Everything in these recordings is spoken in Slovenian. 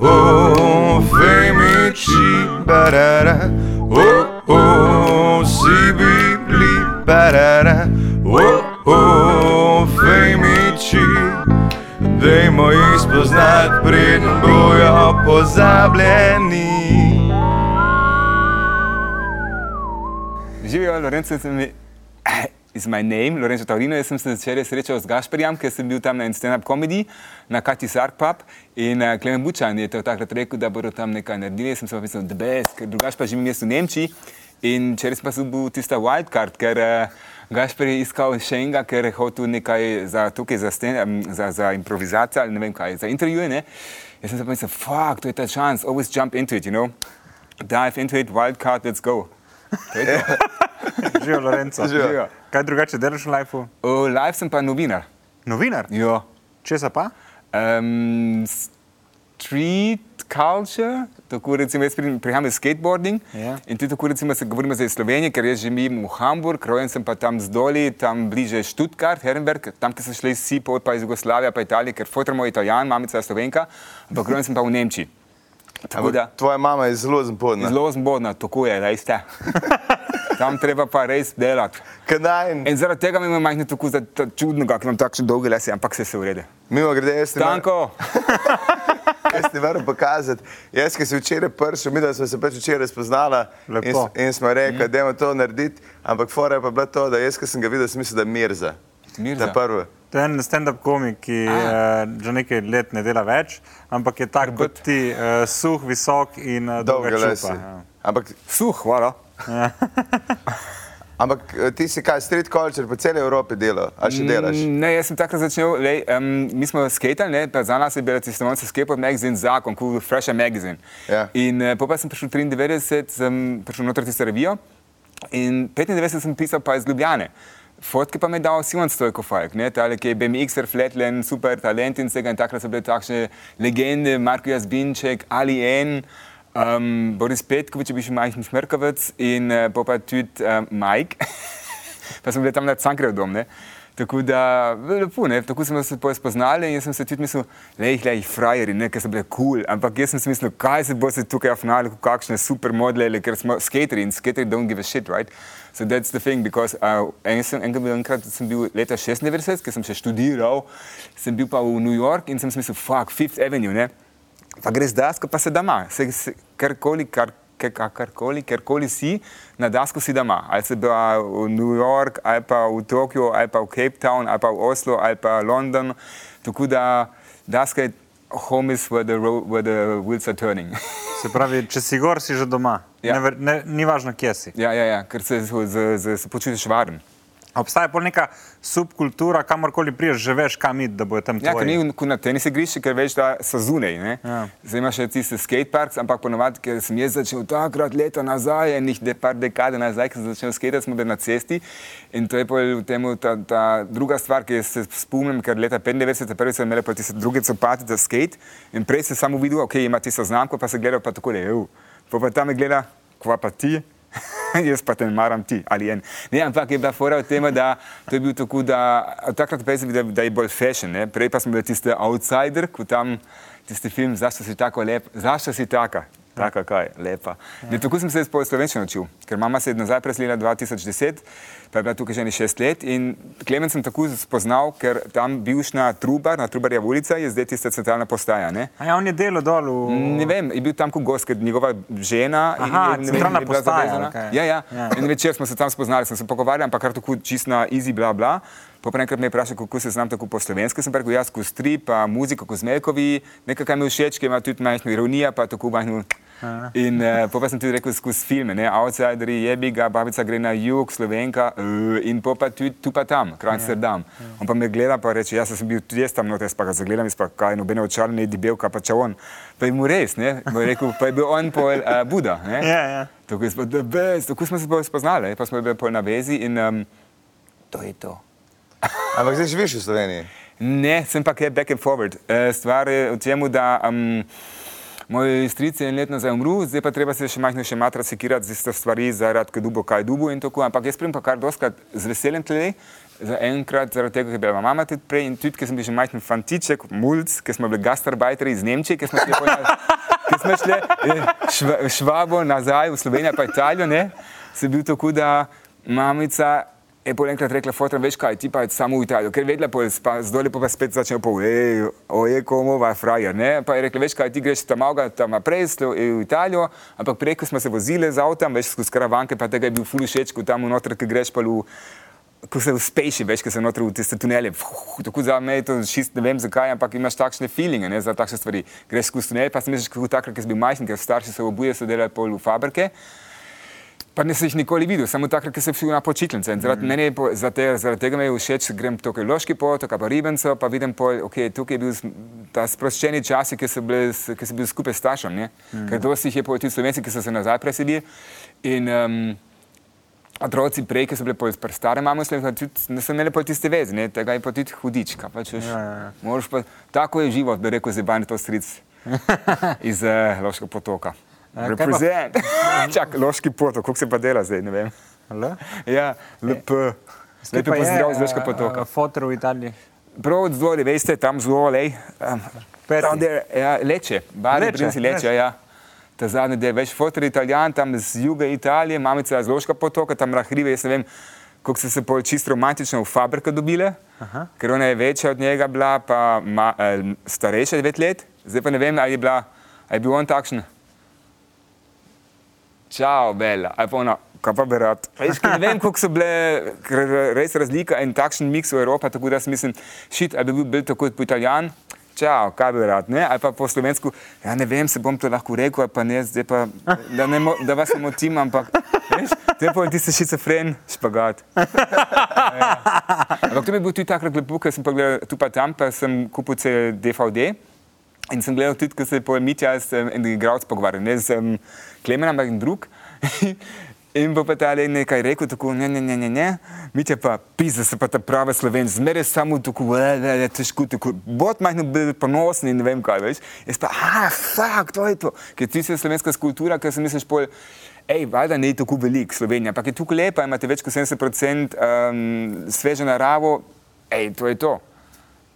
oh, femici, barara, oh, oh, si bibli, barara, oh, oh, femici. Dajmo jih spoznati, preden bojo pozabljeni. Živijo, Lorenzo, sem mi. Is my name, Lorenzo Taurino. Jaz sem se včeraj srečal z Gašperjem, ker sem bil tam na stand-up komediji na Kati Sark Pub in uh, Klemen Bučan je to takrat rekel, da bodo tam nekaj naredili. Jaz sem se pa mislil, da bes, ker drugače pa živim jaz v Nemčiji in včeraj pa sem bil tista wildcard, ker uh, Gašper je iskal še enega, ker je hotel nekaj za tukaj, za, stand, um, za, za improvizacijo ali ne vem kaj, za intervjuje. Ne? Jaz sem se pa mislil, fuck, to je ta chance, always jump into it, you know? Dive into it, wildcard, let's go. Živijo, Lorenzo. Živijo. Kaj drugače delaš v lifeu? V live sem pa novinar. Novinar. Jo. Česa pa? Um, street culture, tako recimo jaz pri- prihajam iz skateboarding Ja. in tudi tako recimo se govorimo zdaj iz Slovenije, ker jaz živim v Hamburg, rojen sem pa tam zdoli, tam bliže Stuttgart, Herrenberg, tam, kjer so šli vsi, pa iz Jugoslavije, pa Italije, ker fotor moj italijan, mamica je slovenka, ampak rojen sem pa v Nemčiji. Tako da, Tvoja mama je zelo zbodna. zelo zbodna, tako je, res ste. Tam treba pa res delati. In zaradi tega mi je majhno tako čudnega, ker imam takšne dolge lase, ampak se se urede. Mimo grede, jaz moram- Tanko, jaz ti moram pokazati. Jaz, ki si včeraj prišel, mi da smo se pač včeraj spoznala in, in smo rekli, da je to narediti, ampak fora je pa bila to, da jaz, ki sem ga videl, sem mislil, da je Mirza. Mirza. Ta prvi. To je en stand-up komik, ki uh, že nekaj let ne dela več, ampak je tak kot ti, uh, suh, visok in uh, lase. čupa. Ja. Ampak, suh, hvala. ampak eh, ti si kaj, street culture po celi Evropi delal, a še delaš? Mm, Ne, jaz sem takrat začel, lej, um, mi smo skatali, ne, pa za nas je bil testimonijalni skateboard magazine zakon, cool Fresh Magazine. Ja. In uh, potem sem prišel 93, sem prišel noter tisto revijo in 95 sem pisal pa iz Ljubljane. Fotke pa mi je dal Simon Stojko Falk, ne, tale, ki je BMX-er, Flatland, super talent in vsega in takrat so bile takšne legende, Marko Jazbinček, Ali N, um, Boris Petkovič, bil še majhen šmerkovec in uh, pa tudi uh, Mike. pa smo bili tam na Cankrev dom. Ne? Tako da, lepo, ne? tako smo se spoznali in jaz sem se tudi mislil, le jih le jih frajeri, ne, ker so bile kul, cool. ampak jaz sem si mislil, kaj se bo se tukaj afnali, kakšne super modele, ker smo skateri in skateri don't give a shit, right? So that's the thing, because uh, en sem, bil- enkrat sem bil leta 96, ker sem še študiral, sem bil pa v New York in sem si mislil, fuck, Fifth Avenue, ne? Pa greš dasko, pa se doma, se, se, karkoli, kar, kar, karkoli, karkoli si, na dasko si doma. Ali se bila v New York, ali pa v Tokiu, ali pa v Cape Town, ali pa v Oslo, ali pa London. Tako da daska je home is where the, ro- where the wheels are turning. Se pravi, če si gor, si že doma. Ja. Ne, ne, ni važno, kje si. ja, ja, ja, ker se, se, se, se počutiš varen. Obstaja pol neka subkultura, kamorkoli priješ, že veš, kam iti, da bojo tam Ja, ker tvoji. ni na tenis igrišču, ker veš, da so zunaj. ne. Ja. Zdaj imaš še tiste skateparks, ampak ponovadi, ker sem jaz začel takrat leta nazaj, enih de, par dekade nazaj, ko sem začel skatati, smo bili na cesti. In to je pol v tem ta, ta druga stvar, ki se spomnim, ker leta 95, prvi so imeli pa tiste druge copate za skate. In prej si samo videl, ok, ima tisto znamko, pa se gleda pa tako, ev. Pa pa tam je gleda, kva pa ti. Jaz pa te ne maram ti ali en. Ne, ampak je bila fora v tem, da to je bil tako, da takrat pa je videl, da je bolj fashion. Ne? Prej pa smo bili tiste outsider, ko tam tisti film, zašto si tako lep, zašto si taka. Taka kaj, lepa. Ja. Tako sem se jaz po slovenščini učil, ker mama se je nazaj preselila 2010, pa je bila tukaj že ne šest let in Klemen sem tako spoznal, ker tam bivšna Trubar, na Trubarja ulica je zdaj tista centralna postaja. Ne? A ja, on je delo dol v... Ne vem, je bil tam kot gost, ker njegova žena Aha, je, ne centralna je bila postaja, zavezana. kaj? Ja, ja. Ja. In večer smo se tam spoznali, sem se pogovarjal, ampak kar tako čist na easy, bla, bla. Pa pa enkrat me je vprašal, kako se znam tako po slovenski, sem rekel, jaz skozi strip, pa muziko, ko zmelkovi, nekaj, kar mi všeč, ki ima tudi majhno ironijo, pa tako majhno. In uh, pa sem tudi rekel skozi filme, ne, outsideri, jebi ga, babica gre na jug, slovenka uh, in pa tudi tu pa tam, kraj Amsterdam. On pa me gleda pa reče, jaz sem bil tudi jaz tam noter, jaz pa ga zagledam, jaz pa kaj, nobene očala, ne debelka, pa če on. Pa je mu res, ne, pa je rekel, pa je bil on pol uh, Buda, ne. Ja, ja. Tako, spod, best, tako smo se bolj spoznali, pa smo bili pol na vezi in um, to je to. Ampak zdaj živiš v Sloveniji. Ne, sem pa kaj back and forward. Eh, Stvar je v tem, da um, moj stric je en let nazaj umrl, zdaj pa treba se še majhno še matra sekirati z isto stvari, zaradi kaj dubo, kaj dubo in tako. Ampak jaz sprem pa kar doskrat z veseljem tle. Za enkrat, zaradi tega, ker je bila mama tudi prej in tudi, ker sem bil že majhen fantiček, mulj, ker smo bili gastarbajteri iz Nemčije, ker smo šli, na, ker smo šli eh, šva, švabo nazaj v Slovenijo, pa Italijo, ne, sem bil tako, da mamica pol enkrat rekla, fotor, veš kaj, ti pa samo v Italijo, ker vedela, pol, pa zdolje pa, pa spet začnejo po, ej, oje, komu, va, frajer, ne, pa je rekla, veš kaj, ti greš tam avga, tam naprej, v Italijo, ampak preko smo se vozili z avtom, veš, skozi karavanke, pa tega je bil ful všeč, ko tam vnotraj, ki greš pa v ko se uspeši, veš, ko se notri v tiste tunele. Fuh, tako za me je to šist, ne vem zakaj, ampak imaš takšne feelinge ne, za takšne stvari. Greš skozi tunel, pa si misliš, kako takrat, ker si bil majhen, ker starši se obuje, so delali pol v fabrike. Pa ne si jih nikoli videl, samo takrat, ker sem šel na počitnice. Zaradi, mm. mene, zaradi, tega, zaradi tega mi je všeč, grem tukaj loški potok, pa ribenco, pa vidim, pol, okay, tukaj je bil ta sproščeni čas, ki so bili, bil skupaj s staršem. Mm. Ker dosti jih je tudi slovenci, ki so se nazaj preselili. In, um, otroci prej, ki so bili pri starem mamu, ne so imeli tiste veze, ne? tega je pa tudi hudička. Pač, veš, ja, ja. ja. Pa, tako je život, bi rekel, zebani to stric iz uh, Loškega potoka. Reprezent. Čak, Loški potok, kako se pa dela zdaj, ne vem. Le? Ja, lep. Lepo pozdrav z Loškega potoka. Fotor v Italiji. Prav od zdolje, veste, tam lej. Um, tam, der, ja, leče, bari, leče, leče, leče, ja ta zadnji del, več fotor italijan, tam z juga Italije, mamica z Loška potoka, tam rahrive, jaz ne vem, kako so se pol čisto romantično v fabrika dobile, Aha. ker ona je večja od njega bila, pa ma, starejša devet let, zdaj pa ne vem, ali je, bila, ali je bil on takšen. Čau, Bela, ona, kaj pa. Veš, ne vem, koliko so bile res razlika in takšen miks v Evropi, tako da mislim, šit, ali bi bil, bil tako kot po italijan čau, kaj bi rad, ne? ali pa po slovensku, ja ne vem, se bom to lahko rekel, pa ne, zdaj pa, da, ne mo, da vas ne motim, ampak, veš, te pa ti se šizofren, špagat. Ja. Ampak to mi je bil tudi takrat lepo, ker sem pa gledal tu pa tam, pa sem kupil se DVD in sem gledal tudi, ko se je po Mitja s enim igralcem pogovarjal, ne z um, Klemenom, ampak drug. In pa ta le nekaj rekel, tako ne, ne, ne, ne, ne. mi te pa pisa, se pa ta prava slovenc, zmeraj samo tako, da je težko, tako, bod majhno biti ponosni in ne vem kaj, veš. Jaz pa, ah, fakt, to je to. Ker ti si slovenska kultura, ker si misliš pol, hej, valjda ne je tako velik Slovenija, ampak je tukaj lepa, imate več kot 70% um, sveže naravo, hej, to je to.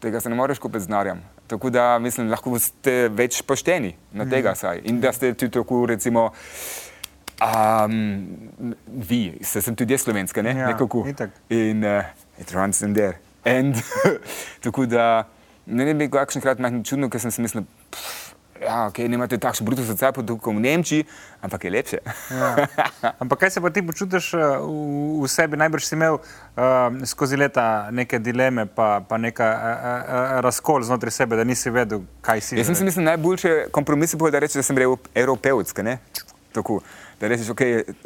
Tega se ne moreš kupiti z narjem. Tako da mislim, lahko ste več pošteni na tega mm. saj. In da ste tudi tako, recimo, Um, vi, se sem tudi jaz slovenska, ne? Ja, nekako. In uh, it runs in there. And, tako da ne vem, kakšenkrat majhno čudno, ker sem si mislil, ja, okay, ne imate takšen bruto srca kot v Nemčiji, ampak je lepše. ja. Ampak kaj se pa ti počutiš uh, v, v sebi? Najbrž si imel uh, skozi leta neke dileme, pa, pa neka uh, uh, razkol znotraj sebe, da nisi vedel, kaj si. Jaz sem si mislil, najboljše kompromise bo, da rečeš, da sem evropejc. Tako da rečeš, ok,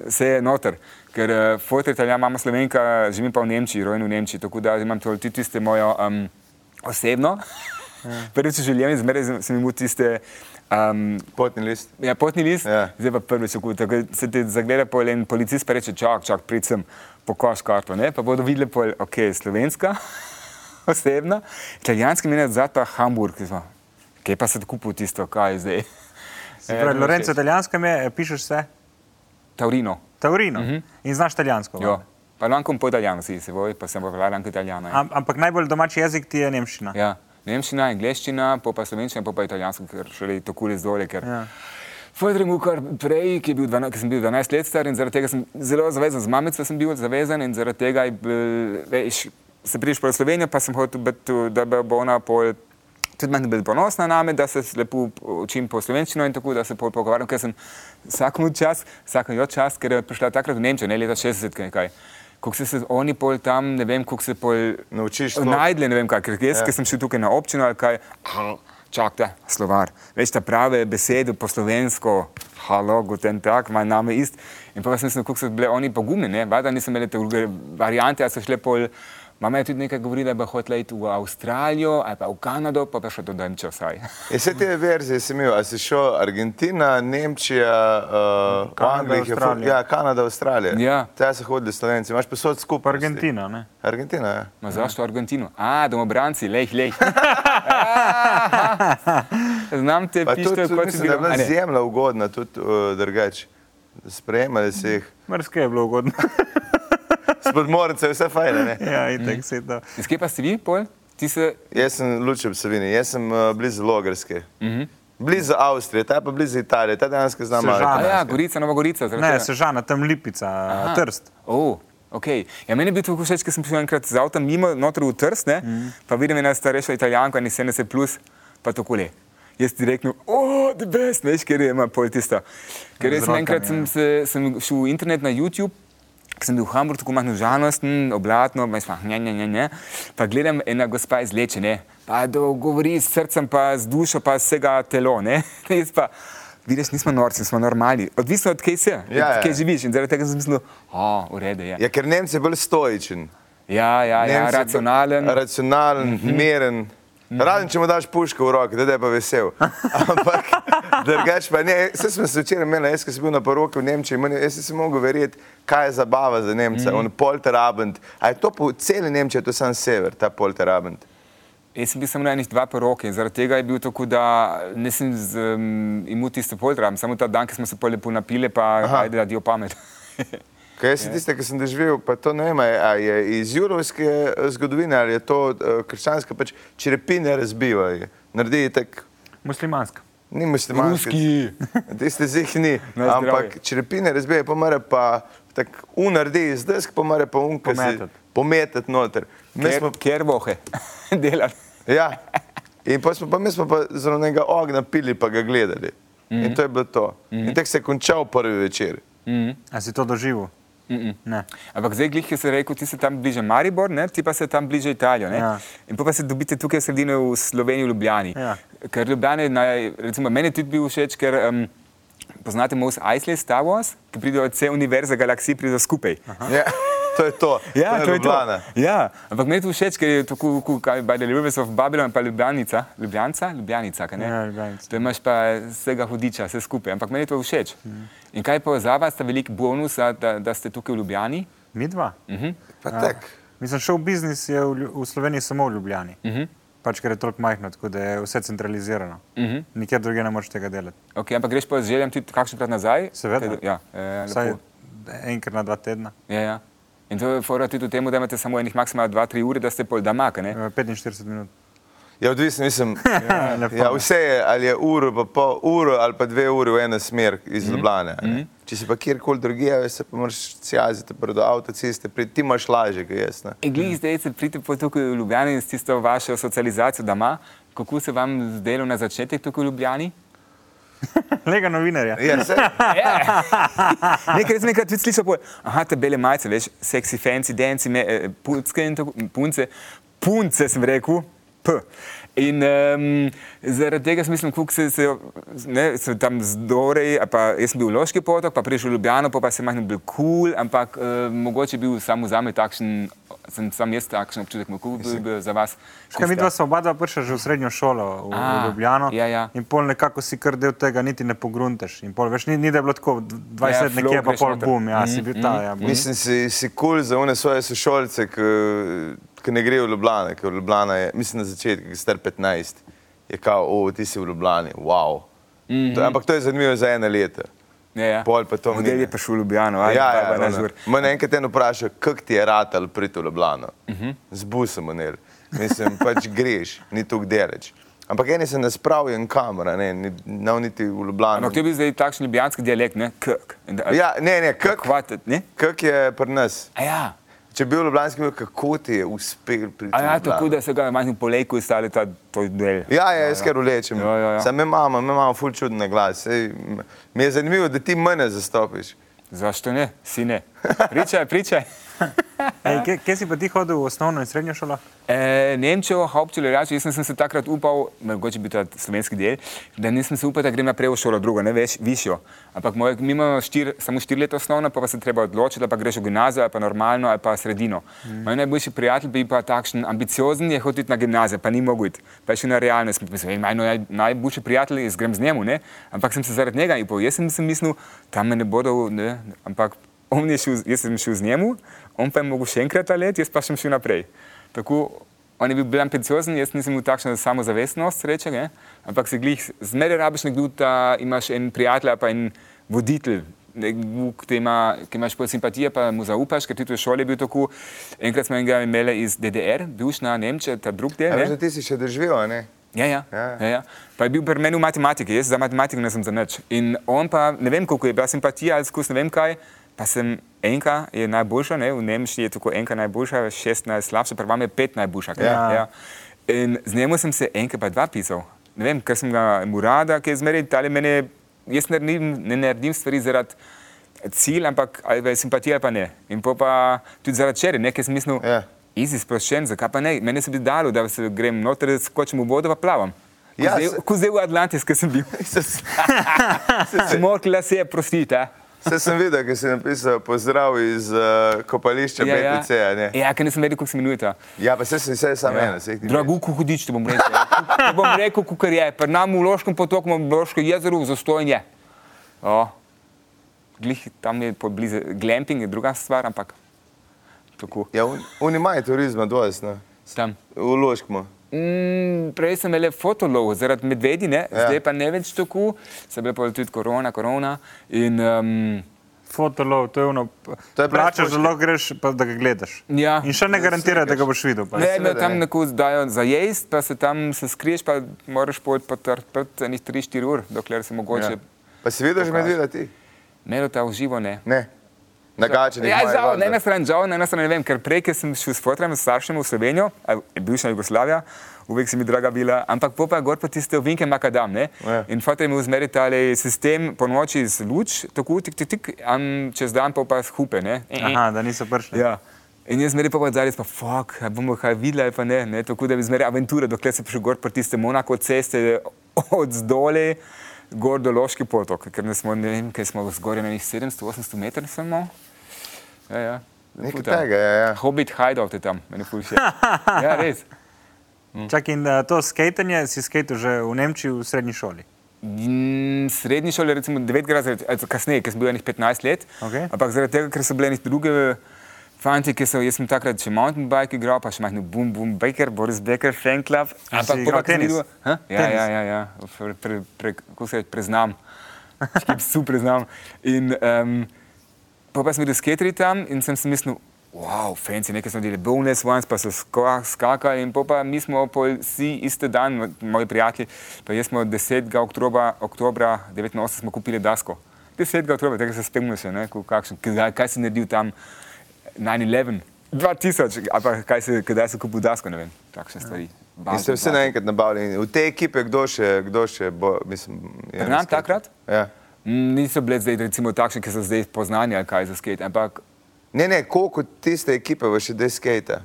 vse je noter. Ker uh, fotor italijan, mama slovenka, živim pa v Nemčiji, rojen v Nemčiji, tako da imam tudi tiste moje um, osebno. Ja. Prvič želim, zmeraj sem imel tiste. Um, potni list. Ja, potni list. Ja. Zdaj pa prvič, ko se ti zagleda po en policist, pa reče, čak, čak, pridem po koš karto, ne? pa bodo videli, pol, ok, slovenska, osebna, italijanski meni za ta Hamburg, kaj pa se kupu tisto, kaj je zdaj. Ja, Lorenzo, italijanska me, pišeš vse? Taurino. Taurino. Mhm. -huh. In znaš italijansko? Ja. Parlo anche un po' italiano, sì, se vuoi possiamo parlare anche italiano. Eh. Am, ampak najbolj domači jezik ti je nemščina. Ja, nemščina, angliščina, pa pa slovenščina, pa pa italijansko, ker šele tako le zdolje. Ker... Ja. Fodrim, kar prej, ki, bil 12, ki sem bil 12 let star in zaradi tega sem zelo zavezan, z mamico sem bil zavezan in zaradi tega je bil, veš, se prideš po Slovenijo, pa sem hotel, da bo ona pol tudi meni biti ponosna na me, da se lepo učim po slovenščino in tako, da se pogovarjam, ker sem vsak čas, vsak čas, ker je prišla takrat v Nemčijo, ne leta 60, nekaj. Kako se, se oni pol tam, ne vem, kako se pol naučiš. Najdli, ne vem, kaj, ker jaz, ja. ker sem šel tukaj na občino ali kaj, čakaj, slovar, veš, ta prave besede po slovensko, halo, guten tak, maj name ist. In pa sem se, kako so bili oni pogumni, ne, vada nisem imel te druge variante, a so šle pol. Mama je tudi nekaj govorila, da bo hotela iti v Avstralijo ali pa v Kanado, pa pa še do Nemčije vsaj. In vse te verzije si imel, ali si šel Argentina, Nemčija, uh, Kanada, Avstralija. Ja, Kanada, Avstralija. Ja. Tja so hodili slovenci, imaš pa sod skupaj. Argentina, ne? Argentina, ja. Ma zašto Argentino? A, domobranci, lej, lej. Znam te pište, tudi kot si mislim, da je bil. bila zemlja ugodna, tudi uh, drugače. Sprejemali si jih. Mrske je bilo ugodno. Spod mornice je vse fajn, ne? ja, itek se to. Iz kje pa si vi, Pol? Se... Jaz sem Lučem Savini, jaz sem uh, blizu Logarske. Uh -huh. Blizu Avstrije, ta pa blizu Italije, ta dejansko znam malo. Sežana. A ja. Gorica, Nova Gorica. zaradi Ne, sežana, tam lipica, Aha. trst. Oh, okay. ja, meni je bil to všeč, ker sem šel enkrat z avtom mimo, noter v Trst, ne, mm. pa vidim ena starejša italijanka, ni 70 plus, pa tako le. Jaz ti reknem, oh, the best, veš, ker je ima pol tisto. Ker jaz sem enkrat rokami, sem, se, sem šel v internet na YouTube, ker sem bil v Hamburgu, tako malo žalosten, oblatno, pa sem, ne, ne, ne, ne. Pa gledam, ena gospa izleče, ne, pa govori s srcem, pa z dušo, pa vsega telo, ne. Jaz pa, vidiš, nismo norci, smo normali. Odvisno od kje si, Ja, ja. kje živiš. In zaradi tega sem mislil, o, v redu je. Ja, ker Nemci je bolj stoičen. Ja, ja, ja racionalen. Racionalen, mm -hmm. Meren. Razen, če mu daš puško v roke, da je pa vesel. Ampak, drugače pa ne. Vse smo se včeraj imeli, jaz sem bil na poroki v Nemčiji, meni, jaz sem mogel verjeti, kaj je zabava za Nemca, mm on polterabend. A je to po celi Nemčiji, to je sam sever, ta polterabend. Jaz sem bil samo na enih dva poroke zaradi tega je bil tako, da nisem z, um, imel tiste poltram, samo ta dan, ki smo se pa lepo napili, pa ajde, da dio pamet. Kaj jaz tiste, ki sem doživel, pa to ne vem, a je- iz jurovske eh, zgodovine ali je to uh, krščanska, pač črepine razbivajo, naredi tak. Muslimanska. Ni muslimanski. Ruski. Tiste zih ni. Ampak črepine razbije, pa mora pa tako unaredi iz desk, pa mora pa unka si Pometati. noter. Ker, smo, ker vohe delali. ja. In pa smo pa, mi smo pa zelo nekega ognja pili, pa ga gledali. Mm -hmm. In to je bilo to. Mm -hmm. In tako se je končal prvi večer. Mm A si to doživel? -mm. Ne. Ampak zdaj, glih, ki si rekel, ti si tam bliže Maribor, ne? ti pa si tam bliže Italijo. ne. Ja. In pa se dobite tukaj v sredini v Sloveniji, v Ljubljani. Ja. Ker Ljubljana je, naj, recimo, meni tudi bil všeč, ker um, poznate Mos Eisley, Star Wars, ki pridejo od vse univerze, galaksij pridejo skupaj. Ja. To je to. Ja, to je Ljubljana. to. Ja, ampak meni je to všeč, ker je tako, kaj by the Rivers of Babylon, pa Ljubljanica, Ljubljanca, Ljubljanica, kaj ne? Ja, Ljubljanica. To imaš pa vsega hudiča, vse skupaj, ampak meni je to všeč. In kaj pa za vas, sta velik bonus, da, da, ste tukaj v Ljubljani? Mi dva. Mhm. Pa tak. Mislim, šel biznis je v, v Sloveniji samo v Ljubljani. Mhm. Pač ker je toliko majhno, tako da je vse centralizirano. Mhm. Nikjer drugje ne moreš tega delati. Okay, ampak greš pa z željem tudi kakšenkrat nazaj? Seveda. Kaj- Ja, e, Vsaj lepo. enkrat na dva tedna. Ja, ja. In to je fora tudi v tem, da imate samo enih maksimalno 2-3 ure, da ste pol kaj ne? Eh, 45 minut. Ja, odvisno, mislim. lepo. Ja, vse je, ali je uro, pa pol uro ali pa dve uri v eno smer iz Ljubljane. a ne. Če si pa kjerkoli drugje, se pa moraš sjaziti do avtoceste, pri ti imaš lažje, kot jaz. Ne. In glih zdaj se pridete po tukaj v Ljubljani s tisto vašo socializacijo doma. Kako se vam zdelo na začetek tukaj v Ljubljani? Lega novinarja. Ja, se, Nekaj sem enkrat tudi slišal, pol, aha, te bele majice, veš, seksi, fancy, danci, me, eh, punce in tako, punce, punce sem rekel, p. In um, zaradi tega sem mislil, kako se, se, ne, se tam zdorej, pa jaz sem bil v Loški potok, pa prišel v Ljubljano, pa, pa sem malo bil kul, cool, ampak uh, mogoče bil samo za me takšen, sem sam jaz takšen občutek, kako bi bil za vas. Kaj mi dva sva oba dva prišla že v srednjo šolo v, v A, Ljubljano ja, ja. in pol nekako si kar del tega niti ne pogruntaš. In pol, veš, ni, ni da je bilo tako 20 Ja, nekje, pa pol noter. bum, ja, si Mhm, bil ta, ja. bum. mislim, si, si kul cool za one svoje sošolce, ki ne grejo v Ljubljano, ker Ljubljana je, mislim, na začetku, ki star 15, je kao, o, ti si v Ljubljani, wow. Mm -hmm. to, ampak to je zanimivo za eno leto. Ja, ja. Pol pa to Model mine. je prišel v Ljubljano, ajde, Ja, ja, pa na ono. žur. Mene enkrat eno vpraša, kako ti je ratal priti v Ljubljano. Uh -huh. Z busom, manel. Mislim, pač greš, ni tu deleč. Ampak eni se ne spravijo kamera, ne, ni, nav niti v Ljubljano. Ampak to je bil zdaj takšen ljubljanski dialekt, ne? Kak. Da- Ja, ne, ne, kak, Kvatet, ne? kak je pri nas. A ja. Če bi bil ljubljanski, bi bil, kako ti je uspel priti A v ja, tako da se ga manj po lejku stali ta del. Ja, ja, jaz kar ulečem. Ja, ja, ja. Sam me imamo, imamo ful čuden na glas. Sej, mi je zanimivo, da ti mene zastopiš. Zašto ne? Si ne. Pričaj, pričaj. Ej, kje, kje si pa ti hodil v osnovno in srednjo šolo? E, Nemčijo, Hauptschule, jaz sem, se takrat upal, mogoče bi to slovenski del, da nisem se upal, da grem naprej v šolo drugo, ne veš, višjo. Ampak moj, mi imamo štir, samo štiri leta osnovno, pa, pa se treba odločiti, ali pa greš v gimnazijo, ali pa normalno, ali pa sredino. Mm. Moj najboljši prijatelj bi pa takšen ambiciozen, je hotel iti na gimnazijo, pa ni mogel iti. Pa je šel na realnost, sem mislil, moj naj, najboljši prijatelj, jaz grem z njemu, ne? ampak sem se zaradi njega in jaz sem, sem mislil, tam me ne bodo, ne? ampak on je šel, jaz sem šel z njemu, on pa je mogel še enkrat let, jaz pa sem šel naprej. Tako, on je bil ambiciozen, jaz nisem imel takšno samozavestnost, sreče, ne? ampak se glih zmeraj rabiš nekdo, da imaš en prijatelj pa en voditelj, nekdo, ki, ima, ki imaš pol simpatije, pa mu zaupaš, ker tudi v šoli je bil tako. Enkrat smo enega imeli iz DDR, bivšna Nemčija, ta drug del. A ne. veš, da ti si še a ne? Ja, ja. Ja. Ja, ja. Pa je bil pri meni v matematiki, jaz za matematiko nisem za nič. In on pa, ne vem, koliko je bila simpatija ali skus, ne vem kaj, pa sem enka je najboljša, ne? v Nemčiji je tako enka najboljša, šest najslabša, pa vam je pet najboljša. kaj? Ja. Ja. In z njemu sem se enka pa dva pisal. Ne vem, ker sem ga mu rada, ki je zmeraj ali mene, jaz ne naredim, ne naredim stvari zaradi cilj, ampak ali pa je simpatija ali pa ne. In pol pa tudi zaradi čeri, nekaj sem mislil, Ja. Easy, sproščen, zakaj pa ne? Meni se bi dalo, da se grem noter, skočim v vodo, pa plavam. Ja, Ko zdaj- v Atlantis, ki sem bil. Klase je prostite. Vse sem videl, ker si napisal pozdrav iz uh, kopališča ja, BTC. Ja, ja, ker nisem vedel, kako se imenuje. ja, pa se sem vse samo ena. saj jih ni Drago, ko hudič, ti bom rekel. Ja, bom rekel, kar je. Pri nam v Loškem potoku imamo Loško jezero, zastojn je. O, glih, tam je poblizu, glamping je druga stvar, ampak tako. Ja, un- oni imajo turizma dosti, no. Tam. v Loškmu. Mm, prej sem imel fotolov zaradi medvedi, ne? Ja. zdaj pa ne več tako, se je bila tudi korona, korona. In, um, Fotolov, to je ono. To je Plačaš, da lahko greš, pa da ga gledaš. Ja. In še ne garantira, da ga boš videl. pa. ne, ne, tam ne. neko dajo za jesti, pa se tam se skriješ, pa moraš pojeti po trpet enih 3-4 ur, dokler se mogoče. Ja. Pa si videl že medveda ti? Melo ta v živo ne. Ne. Nagačenih Ja, žal, na eni strani žal, na eni strani ne vem, ker prej, ko sem šel s fotorjem, s staršem v Slovenijo, a je bivša Jugoslavija, uvek si mi draga bila, ampak po pa gor pa tiste ovinke makadam, ne? Ja. In fotor je imel zmeri tale sistem po noči z luč, tako tik, tik, tik, am čez dan pa pa hupe, ne? Aha, da niso prišli. Ja. In jaz zmeraj pa zadaj, pa fuck, a bomo kaj videli ali pa ne, ne? tako da bi zmeraj aventure, dokler se prišel gor po tiste Monako ceste od zdole gor do Loški potok, ker ne smo, ne vem, kaj smo zgoraj na njih 700-800 metrov samo. Ja, ja. Nekaj Puta. tega, ja, ja. Hobbit hideout je tam, meni fulše. Ja, res. Čak in uh, to skatanje si skatal že v Nemčiji v srednji šoli. Mm, Srednji šoli, recimo 9 razred, also kasneje, ker sem bil enih 15 let. Okej. Ampak zaradi tega, ker so bili neki druge fanti, ki so, jaz sem takrat še mountain bike igral, pa še majhno boom boom baker, Boris Becker, fan club. A si igral pol pa, ko sem tenis? videl- Ha? Ja, Tenis? ja, ja, ja. Pre, pre, pre, kako se reče, preznam. Super znam. In um, pa, pa sem videl skateri tam in sem si mislil, wow, fancy, nekaj smo delali, bonus once, pa so ska- skakali in pa mi smo vsi iste dan, moji prijatelji, pa jaz smo 10. oktobra, oktobra 89 smo kupili dasko. 10. oktobra, tega se spomnim še, ne, kakšen, kaj, kaj si naredil tam 9-11, 2000, ali pa kaj si, kdaj si kupil dasko, ne vem, takšne stvari. In ste vsi naenkrat nabavljeni. V tej ekipe, kdo še, kdo še bo, mislim, je Pri na nam skate? takrat? Ja. Mm, Niso bili zdaj recimo takšni, ki so zdaj poznani ali kaj za skate, ampak Ne, ne, koliko tiste ekipe bo še deskate?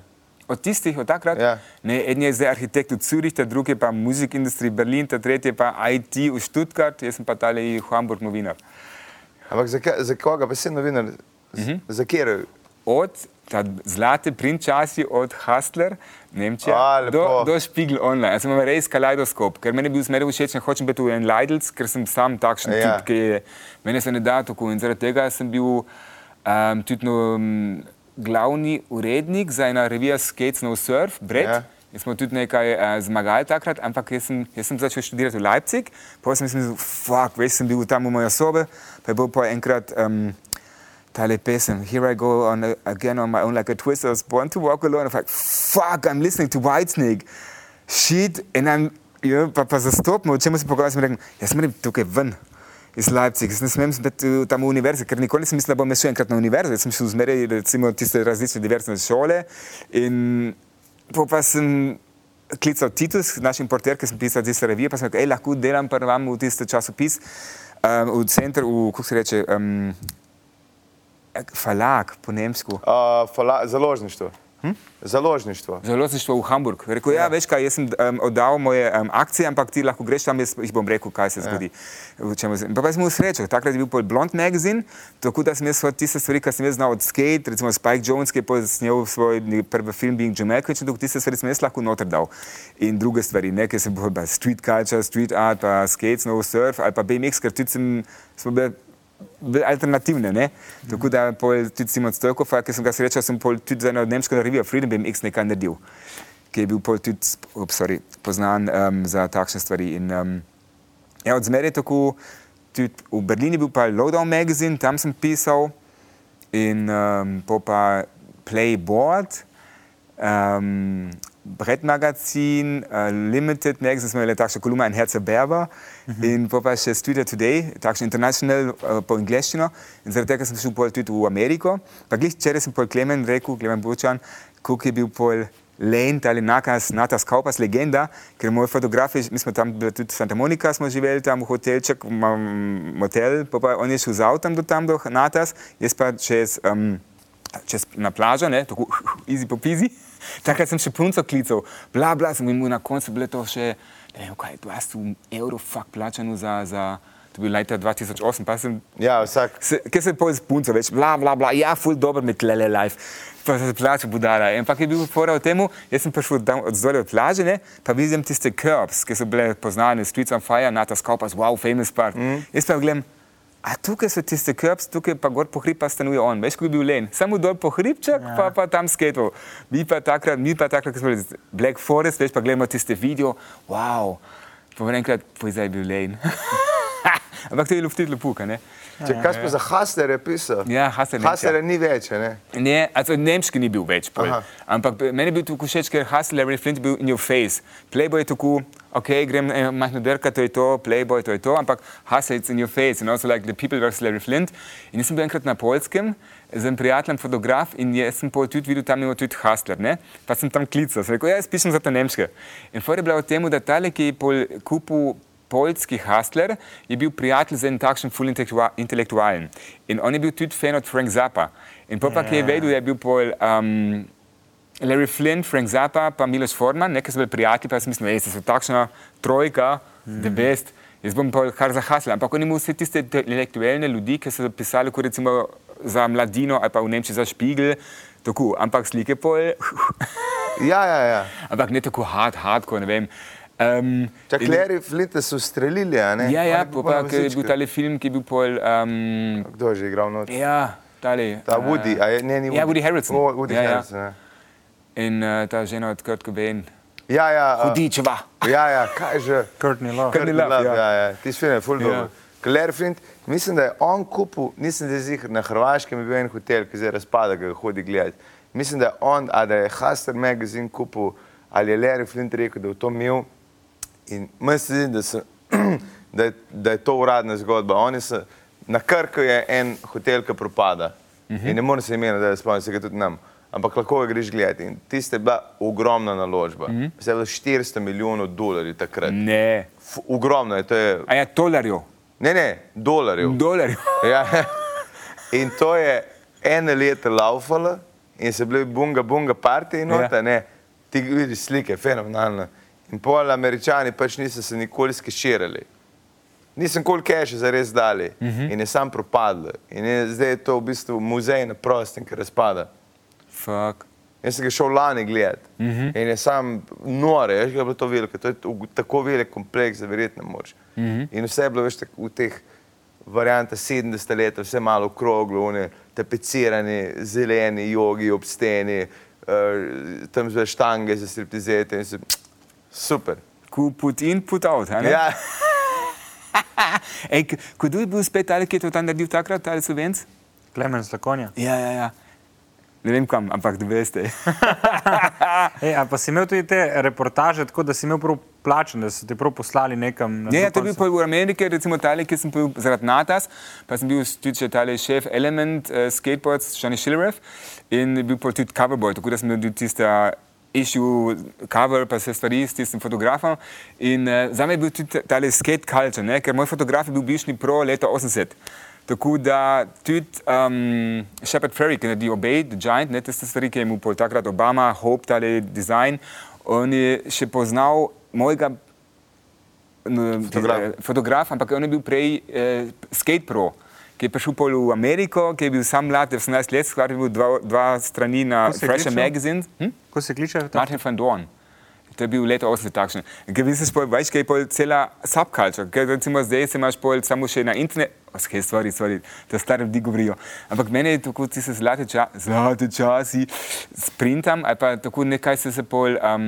Od tistih, od takrat, Ja. ne, en je zdaj arhitekt v Zürichu, drugi je pa Music Industry Berlin, ta tretji pa IT v Stuttgart, jaz sem pa tale v Hamburg novinar. Ampak za, za koga pa si novinar? Z, uh -huh. Za kjer? Od zlate prinčasi, od Hustler, Nemčija, A, do, do Spiegel Online. Jaz sem imel res kaleidoskop, ker meni je bil zmeraj všeč, ne hočem biti v en Lidls, ker sem sam takšen Ja. tip, ki je, meni se ne da tako in zaradi tega sem bil um, tudi no, um, glavni urednik za ena revija Skates No Surf, Brett. Ja. Jaz smo tudi nekaj uh, zmagali takrat, ampak jaz sem, jaz sem začel študirati v Leipzig, potem sem mislil, fuck, veš, sem bil tam v moja sobe, pa je bil pa enkrat um, tale pesem, Here I go on a, again on my own like a twist, I was born to walk alone, I'm like, fuck, I'm listening to Whitesnake, shit, and I'm, ja, pa, pa zastopimo, o čem se pogovarjam, sem rekel, jaz moram tukaj ven. Iz Leipziga, jaz ne smem uh, tam v univerzi, ker nikoli nisem mislil, da bom šel enkrat na univerzo. Jaz sem šel zmeraj, recimo, tiste različne diverzne šole. In po pa sem klical Titus, naš importer, ki sem pisal tiste revije, pa sem rekel, hej, lahko delam pa vam v tiste časopis, um, v center, v, kako se reče, um, falag po nemsku. Uh, fala, založništvo. Hm? Založništvo. Založništvo v Hamburg. Rekel, ja, veš kaj, jaz sem um, oddal moje um, akcije, ampak ti lahko greš tam, jaz jih bom rekel, kaj se zgodi. Ja. Pa, pa sem imel srečo, takrat je bil pol Blond magazin, tako da sem jaz tiste stvari, ki sem jaz znal od skate, recimo Spike Jones, ki je posnel svoj prvi film Being in tako tiste stvari sem jaz lahko noter dal. In druge stvari, nekaj sem bil pa street culture, street art, pa skate, snow surf, ali pa BMX, ker tudi sem, smo bili alternativne. Ne? Tako da tudi Simon Stojkov, ki sem ga srečal, sem tudi za eno nemško revijo Freedom BMX nekaj naredil. ki je bil tudi oh, sorry, poznan um, za takšne stvari. In, um, ja, od zmeraj tako, tudi v Berlini je bil pa Lowdown Magazine, tam sem pisal in um, pa Playboard. Um, Brett Magazin, uh, Limited Magazine, smo imeli takšno kolumno in Herce Berber uh -huh. in pa še Studio Today, takšno international po angliščino in zaradi tega sem šel pol tudi v Ameriko. Pa glih včeraj sem pol Klemen rekel, Klemen Bučan, koliko je bil pol Lent ali Nakas, Natas Kaupas, legenda, ker moj fotograf, mi smo tam bili tudi Santa Monica, smo živeli tam v hotelček, motel, pa, pa on je šel z avtom do tam, do Natas, jaz pa čez, um, čez na plažo, ne, tako easy po pizi. Takrat sem še punco klical, bla, bla, sem imel na koncu, bilo to še, ne vem, kaj, 20 evrov, fuk, plačano za, za, to je bilo leta 2008, pa sem, Ja, vsak. se, ker sem pol z punco več, bla, bla, bla, ja, ful dobro med lele life, pa se plača budala. Ampak je bil fora v tem, jaz sem prišel tam od zdolje od plaže, ne, pa vidim tiste curbs, ki so bile poznane, Streets on Fire, Nata Skopas, wow, famous part. Mm. Jaz pa gledam, A tukaj so tiste krps, tukaj pa gor po hrib pa stanuje on, veš, ko je bil len. Samo dol po hribček, ja. pa, pa tam sketov. Mi pa takrat, mi pa takrat, ko smo bili Black Forest, veš, pa gledamo tiste video, wow, pa enkrat, zdaj je bil len. Ampak to je luftit lepuka, ne? Če kaj pa za Hasler je pisal? Ja, Hasler Nemčija. Hasler ni več, ne? Ne, also nemški ni bil več. Ampak meni je bil tako všeč, ker Larry Flint je bil in your face. Playboy je tako, ok, grem eh, majhno derka, to je to, Playboy, to je to, ampak Hustle it's in your face. And also like the people versus Larry Flint. In jaz sem bil enkrat na Polskem z enim prijateljem, fotograf, in jaz sem pol tudi videl tam imel tudi Hustler, ne? Pa sem tam klical, sem rekel, ja, jaz pišem za te nemške. In for je bila v tem, da tale, ki je pol kupil poljski hustler, je bil prijatelj z enim takšnim full intelektua intelektualen. In on je bil tudi fan od Frank Zappa. In pa, pa ki je vedel, je bil pol um, Larry Flynn, Frank Zappa, pa Miloš Forman, nekaj so bili prijatelji, pa sem mislil, da so takšna trojka, mm. the best. Jaz bom pa kar za hustler. Ampak on je imel vse tiste intelektualne ljudi, ki so pisali, kot recimo za mladino ali pa v Nemčiji za špigel. Tako, ampak slike pol, Ja, ja, ja. ampak ne tako hard, hardcore, ne vem. Um, Čak, Larry Flinte so ustrelili, a ne? Ja, ja, pa, pa ker je bil tale film, ki je bil pol. Um, Kdo je že igral not? ja, tale. Ta uh, Woody, a je, ne, ni Ja, Woody Harrelson. O, Woody Ja, ja. Harrelson, ja. In uh, ta žena od Kurt Cobain. Ja, ja. a- Hudičeva. Ja, ja, kaj že? Courtney Love. Courtney Love, ja. ja, ja. Ti film je full Ja. dobro. Larry Flint, mislim, da je on kupil, nisem zdaj zihar, na Hrvaškem je bil en hotel, ki zdaj razpada, ki ga hodi gledati. Mislim, da je on, a da je Hustler magazine kupil, ali je Larry Flint rekel, da je v to imel. In meni se zdi, da, so, da, je, da je to uradna zgodba. Oni So, na Krku je en hotel, ki propada. Uh -huh. In ne morem se imena, da je spomnim se ga tudi nam. Ampak lahko ga greš gledati. In tiste je bila ogromna naložba. Uh -huh. Se je bilo 400 milijonov dolarjev takrat. Ne. F, ogromno je, to je. A ja, dolarjev. Ne, ne, dolarjev. Dolarjev. Ja. In to je eno leto laufalo in se bili bunga, bunga partije nota, Ja. ne. Ti vidiš slike, fenomenalno. In pol američani pač niso se nikoli skeširali. Nisem kol keša za res dali uh -huh. in je sam propadlo. In je, zdaj je to v bistvu muzej na prostem, ki razpada. Fuck. Jaz sem ga šel lani gledati uh -huh. in je sam nore, veš, kaj je bilo to veliko. To je tako velik kompleks, da verjetno moč. Uh -huh. In vse je bilo tak, v teh variantah 70 let, vse malo okroglo, one, tapecirani, zeleni, jogi ob steni, uh, tam zve štange za striptizete in se, super. Ku put in, put out. ne? Ja, Ej, kdo je bil spet ali ki je to tam naredil takrat, ali slovenc? Clemens Lakonja. Ja, ja, ja. Ne vem kam, ampak da veste. Ej, a pa si imel tudi te reportaže, tako da si imel prav plačen, da so ti prav poslali nekam. na Ja, ja, to je bil pa v Ameriki, recimo tale, ki sem bil zaradi Natas, pa sem bil tudi še tale šef Element uh, Skateboards, Johnny Schillerev in bil pa tudi coverboy, tako da sem naredil tista issue cover, pa vse stvari s tistim fotografom. In uh, za me je bil tudi tale skate culture, ne? ker moj fotograf je bil bišni pro leta 80. Tako da tudi um, Shepard Ferry, ki naredi Obey, The Giant, ne tiste stvari, ki je mu pol takrat Obama, Hope, tale design, on je še poznal mojega no, Fotograf. eh, fotograf, ampak on je bil prej eh, skate pro, ki je prišel pol v Ameriko, ki je bil sam mlad, 18 let, je bil dva, dva strani na se Fresh klical? Magazine. Hm? Ko se kliče? Martin van Dorn. To je bil leto 80 takšen. Ker misliš, pol, veš, kaj je pol cela subkultura. Ker recimo zdaj se imaš pol samo še na internetu, oske stvari, stvari, da stari ljudi govorijo. Ampak meni je tako, ti se zlate, ča, zlate časi sprintam, ali pa tako nekaj se se pol, um,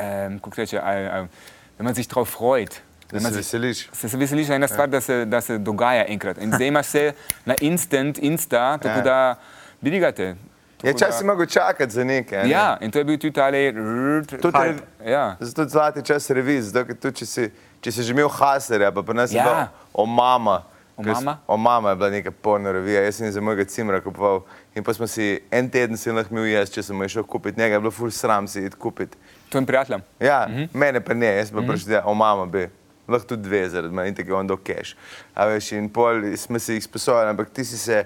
um, kako reče, da man sich drauf freut. Da se veseliš. Se, se veseliš na ena stvar, da se, da se dogaja enkrat. In zdaj imaš vse na instant, insta, tako Ja. da vidigate. Ja, čas si mogel čakati za nekaj. ne? Ja, in to je bil tudi Hype. re- Ja. Zato je zlati čas reviz, zato tudi če si, če si že imel Haslerja, pa pri nas je Ja. bilo o mama. O mama? O mama je bila neka porno revija, jaz sem za mojega cimra kupoval in pa smo si en teden si lahko imel jaz, če sem šel kupiti njega, je bilo ful sram si iti kupiti. Tvojim prijateljem. Ja, Mhm. mene pa ne, jaz pa mm -hmm. prišel, da o mama bi. Lahko tudi dve, zaradi meni, in tako je on do cash. A veš, in pol smo si jih sposojali, ampak ti si se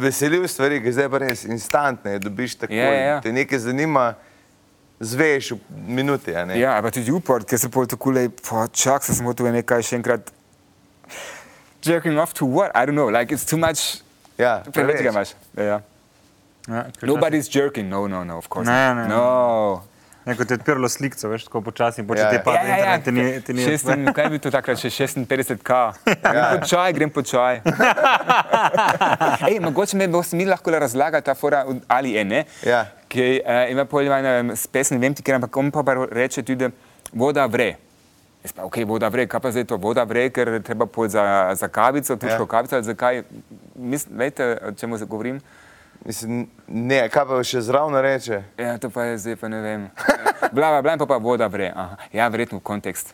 veselil stvari, ki zdaj pa res instantne, dobiš tako. Ja, ja, ja. Te nekaj zanima, zveš v minuti, a ne? Ja, pa tudi upor, ker se pol tako le, čak se smo tu nekaj še enkrat. Jerking off to what? I don't know, like it's too much. ja Preveč ga imaš. Ja, ja. Ja, Nobody's jerking, no, no, no, of course. Ne, not. ne, ne. no. Neko ti je odprlo sliko, veš, tako počasi in Ja, počasi ja. ti pade Ja, ja, ja. internet, ti ni, ti ni Šestin, kaj je bil to takrat, še 56K? Ja. Po čaj, grem po čaj. Ej, mogoče me boste mi lahko razlagali ta fora ali je ne. Ja. Ki uh, ima pojma s pesmi, ne vem ti, ker ampak on pa reče tudi, da voda vre. Jaz pa, ok, voda vre, kaj pa zdaj to voda vre, ker treba pol za, za kavico, tuško Ja. ja. kavico, zakaj, mislim, veste, o čemu govorim? Mislim, ne, kaj pa še zraven reče? Ja, to pa je zdaj, pa ne vem. Bla, bla, bla, in pa pa voda vre. Aha. Ja, verjetno kontekst,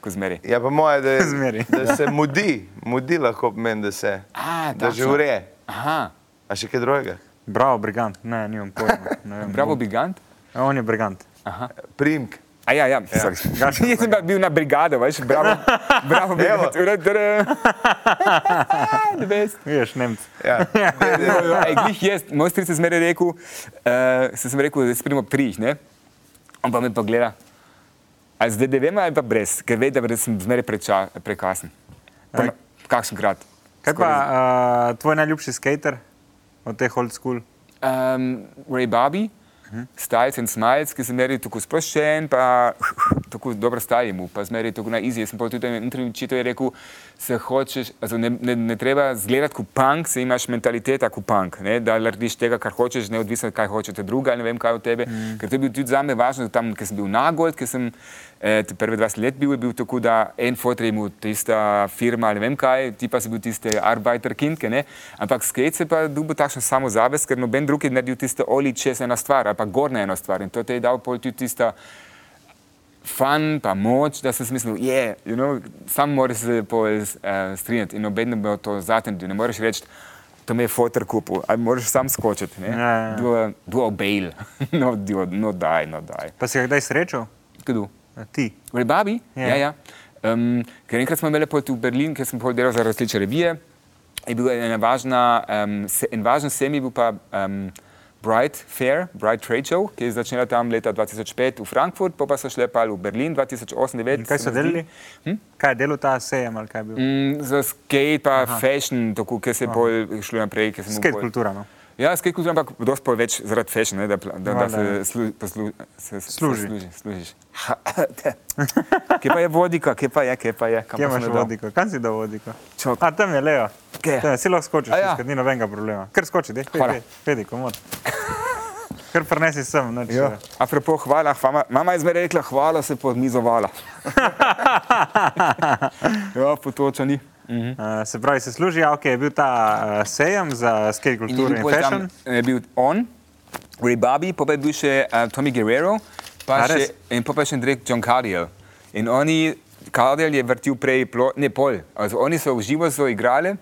ko zmeri. Ja, pa moje, da, Zmeri. da se mudi, mudi lahko pomeni, da se, A, da že vre. Aha, A še kaj drugega? Bravo, brigant. Ne, nimam pojma. Ne vem. bravo, bigant. A On je brigant. Primk. A ja, ja, ja. Jaz sem pa bil na brigado, veš, bravo, bravo, brigado. The best. Veš, Nemc. Ja. Ej, glih jaz, moj stric je zmeraj rekel, uh, se sem rekel, da se pridemo prih, ne? On pa me pa gleda. A zdaj ne vem, ali pa brez, ker ve, da sem zmeraj preča, prekasen. Pa, kakšen krat. Kaj pa uh, tvoj najljubši skater od teh old school? Um, Ray Bobby, Styles and Smiles, ki sem meri tako sproščen, pa tako dobro stavim mu, pa zmeri tako na izi. Jaz sem pa tudi v intervjuju čital, je rekel, se hočeš, also ne, ne, ne treba zgledati kot punk, se imaš mentaliteta kot punk, ne? da narediš tega, kar hočeš, neodvisno kaj hočete druga, ali ne vem kaj od tebe. Mm. Ker to je bil tudi za me važno, tam, ker sem bil nagold, ker sem eh, prve 20 let bil, je bil tako, da en fotor je imel tista firma ali ne vem kaj, ti pa si bil tiste arbeiterkindke, ne? Ampak skate se pa dubo takšen samozavest, ker noben drug je naredil tiste oli čez ena stvar, ali pa gorna ena stvar in to te je dal pol tudi tista fan, pa moč, da sem si mislil, je, yeah, you know, sam moraš se pol uh, strinjati in noben ne bo to zatem, ne moreš reči, to me je fotor kupil, ali moraš sam skočiti, ne? Ja, ja. Do, do a bail, no, do, no die, no die. Pa si ga kdaj srečal? Kdo? Ti. Rebabi? Ja. Ja, ja. Um, ker enkrat smo imeli pot v Berlin, ker sem delal za različne revije. Je bil ena važna, um, se, en važen semi bil pa um, Bright Fair, Bright Trade Show, ki je začela tam leta 2005 v Frankfurt, pa, pa so šle pa v Berlin 2008-2009. In kaj so delali? Hm? Kaj je delal ta sejem ali kaj je bil? Mm, za skate pa Aha. fashion, tako, ki se je pol šlo naprej. Skate pol- kultura. No? Ja, skate kultura, ampak dosti pol več zaradi fashion, ne, da, da, da se, ja. slu, poslu, se, se Služi. služi. služiš. Kje pa je vodika, kje pa je, kje pa je? kam Kje pa imaš vodiko? Kam si dal vodiko? Čop. A tam je Leo. Kje? Tam je, si lahko skočiš, A ja. ja. ni nobenega problema. Ker skoči, dej, Hvala. pedi, pedi, komod. Ker prenesi sem, noč. Ja. Apropo, hvala, hvala. Mama je zmeraj rekla, hvala se podmizovala. ja, potočani. Mhm. Uh, se pravi, se služi, ja, ok, je bil ta uh, sejem za skate In kulturo bil in pol tam, fashion. je bil on, Ray Bobby, pa je bil še uh, Tommy Guerrero, pa še, in pa pa še Drake John Cardiel. In oni, Cardiel je vrtil prej, plo, ne pol, also, oni so v živo so igrali,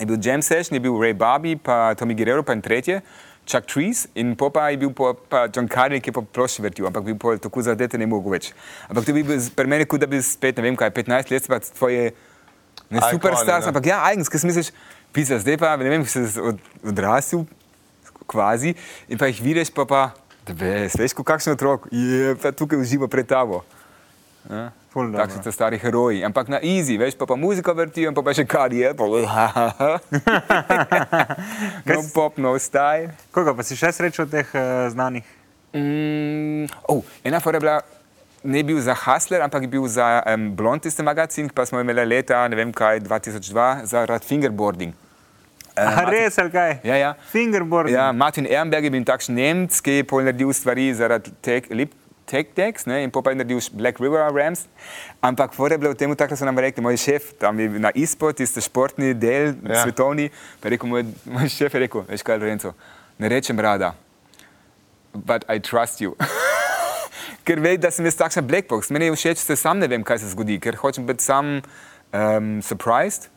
je bil Jam Session, je bil Ray Bobby, pa Tommy Guerrero, pa en tretje. Chuck Trees in po pa je bil po, pa John Cardiel, ki je pa plošče vrtil, ampak bi pol tako zadete ne mogel več. Ampak to bi bil pri meni, kot da bi spet, ne vem kaj, 15 let, pa tvoje ne Ikoni, superstar, ne. ampak ja, eigens, ker si misliš, pisa, zdaj pa, ne vem, se od, odrasel, kvazi, in pa jih vidiš, pa pa, da veš, veš, kot kakšen otrok, je pa tukaj uživa pred tabo. Ja? Tako dobro. so to stari heroji, ampak na easy, veš, pa pa muzika vrtijo, pa pa še kar je, pa no pop, no style. Koga pa si še srečal od teh uh, znanih? Mm, oh, ena fora je bila, ne bil za Hustler, ampak bil za um, Blond tisti magazin, pa smo imeli leta, ne vem kaj, 2002, za rad fingerboarding. Eh, A Martin- res, ali kaj? Ja, ja. Fingerboard. Ja, Martin Ehrenberg je bil takšen Nemec, ki je pol naredil stvari zaradi tech, lip, tech decks ne, in pa je naredil Black River Rams. Ampak fora je bilo v tem, takrat so nam rekli, moj šef, tam je na ISPO, tisti športni del, ja. svetovni, pa je rekel, moj, moj šef je rekel, veš kaj, Lorenzo, ne rečem rada, but I trust you. ker ve, da sem jaz takšen black box. Meni je všeč, da sam ne vem, kaj se zgodi, ker hočem biti sam um, surprised.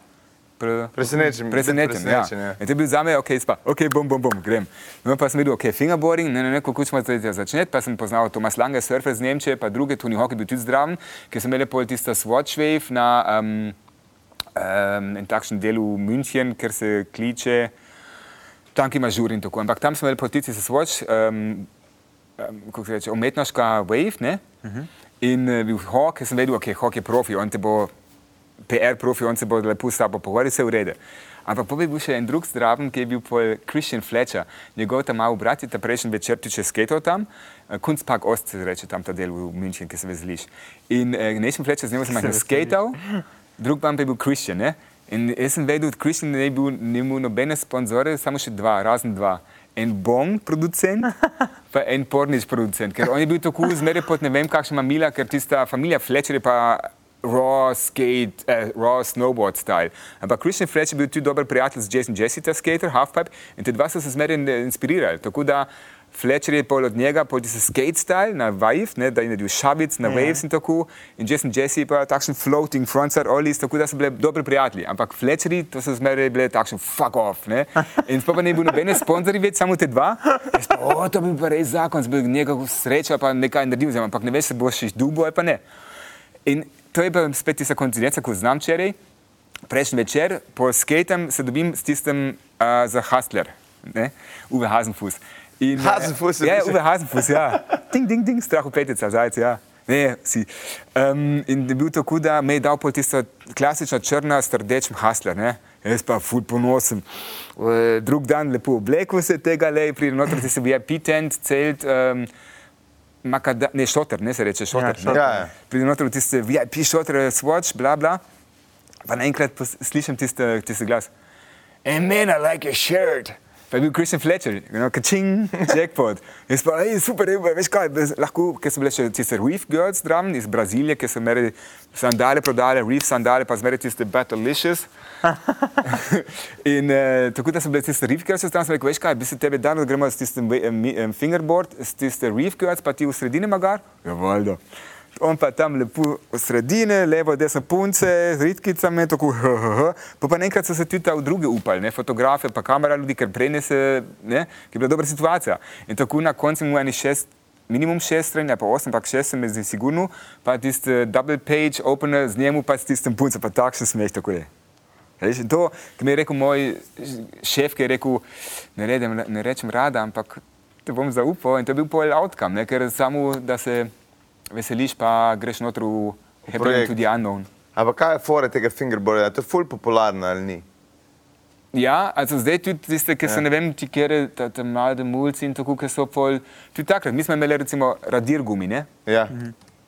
Pre, Presenečen, Presenečen, ja. presenečen, ja. In to je bil za me, ok, spa, ok, bom, bom, bom, grem. No, pa sem videl, ok, fingerboarding, ne, ne, ne, kako smo zdaj začeti, pa sem poznal Tomas Lange, surfer z Nemčije, pa druge, Tony Hawk je bil tudi zdraven, ker sem imel pol tista Swatch Wave na um, um, en takšen delu München, ker se kliče, tam ki ima žur in tako. Ampak tam smo imeli potici za Swatch, um, kako se reče, umetniška wave, ne? Uh -huh. In uh, bil Hawk, ker sem vedel, ok, Hawk je profi, on te bo PR profi, on se bo lepo s tabo pogovarjal, vse v redu. Ampak potem je bil še en drug zdraven, ki je bil pol Christian Fletcher. Njegov ta mal brat je ta prejšnji večer tiče skateal tam, eh, Kunstpark Ost se reče tam ta del v München, ki se vezliš. In eh, Christian Fletcher z njim sem skateal, drug pa je bil Christian, ne? In jaz sem vedel, da Christian ne bi bil, ni imel nobene sponzore, samo še dva, razen dva. En bong producent, pa en pornič producent, ker on je bil tako zmeraj pod ne vem kakšna mamila, ker tista familija Fletcher je pa raw skate, eh, raw snowboard style. Ampak Christian Fletcher je bil tudi dober prijatelj z Jason Jesse, ta skater, halfpipe, in te dva so se zmeraj inspirirali. Tako da Fletcher je pol od njega, pol tisti skate style na wave, ne, da je naredil šabic na waves in tako, in Jason Jesse je pa takšen floating frontside ollies, tako da so bili dobri prijatelji. Ampak Fletcherji, to so zmeraj bili takšen fuck off, ne. In sploh pa ne bi bil nobene sponzorji več, samo te dva. Jaz pa, o, to bi bil pa res zakon, z bi nekako sreča, pa nekaj naredil, zdaj, ampak ne veš, se boš še dubo ali pa ne. In to je pa spet tista koincidenca, ko znam včeraj. Prejšnji večer po skatem se dobim s tistim uh, za Hustler, ne? Uwe Hasenfuß. In, eh, Hasenfuß je Ja, bil- Uwe Hasenfuß, ja. Ding, ding, ding, strah petica, zajec, ja. Ne, si. Um, in je bil tako, da me je dal pol tista klasična črna s rdečim Hustler, ne? Jaz pa ful ponosen. Eh, Drug dan lepo oblekel se tega, le pride noter, ti se VIP tent, celt, um, makada, ne, šoter, ne se reče šoter. šoter. ne. Ja, ja. Pride noter v tiste VIP šoter, swatch, bla, bla. Pa naenkrat slišim tiste glas. And man, I like your shirt. Pa je bil Christian Fletcher, you know, kaching, jackpot. Jaz pa, ej, super, ej, veš kaj, bez, lahko, ker so bile še tiste Reef Girls drum iz Brazilije, ki so meri sandale prodale, Reef sandale, pa zmeri tiste Battlelicious. In eh, tako da so bile tiste Reef Girls, tam sem rekel, veš kaj, bi se tebe dal, da gremo s tistim mi- eh, fingerboard, s tiste Reef Girls, pa ti v sredini magar? Ja, valjda. On pa tam lepo v sredini, levo, desno punce, z ritkicami, tako. Pa pa enkrat so se tudi ta v druge upali, ne, fotografe, pa kamera ljudi, ker prej ne se, ne, ki je bila dobra situacija. In tako na koncu mu eni šest, minimum šest strani, pa osem, pa šest se mi zdi sigurno, pa tisti double page opener z njemu, pa s tistim punce, pa takšen smeh, tako je. In to, ki mi je rekel moj šef, ki je rekel, ne, redem, ne rečem rada, ampak te bom zaupal in to je bil pol outcome, ne, ker samo, da se veseliš, pa greš noter v projekt. tudi unknown. Ampak kaj je fore tega fingerboarda? To je ful popularno ali ni? Ja, also zdaj tudi tiste, ki so, ne vem, ti kere, ta, ta mlade mulci in tako, ki so pol, tudi takrat, mi smo imeli recimo radir gumi, ne? Ja.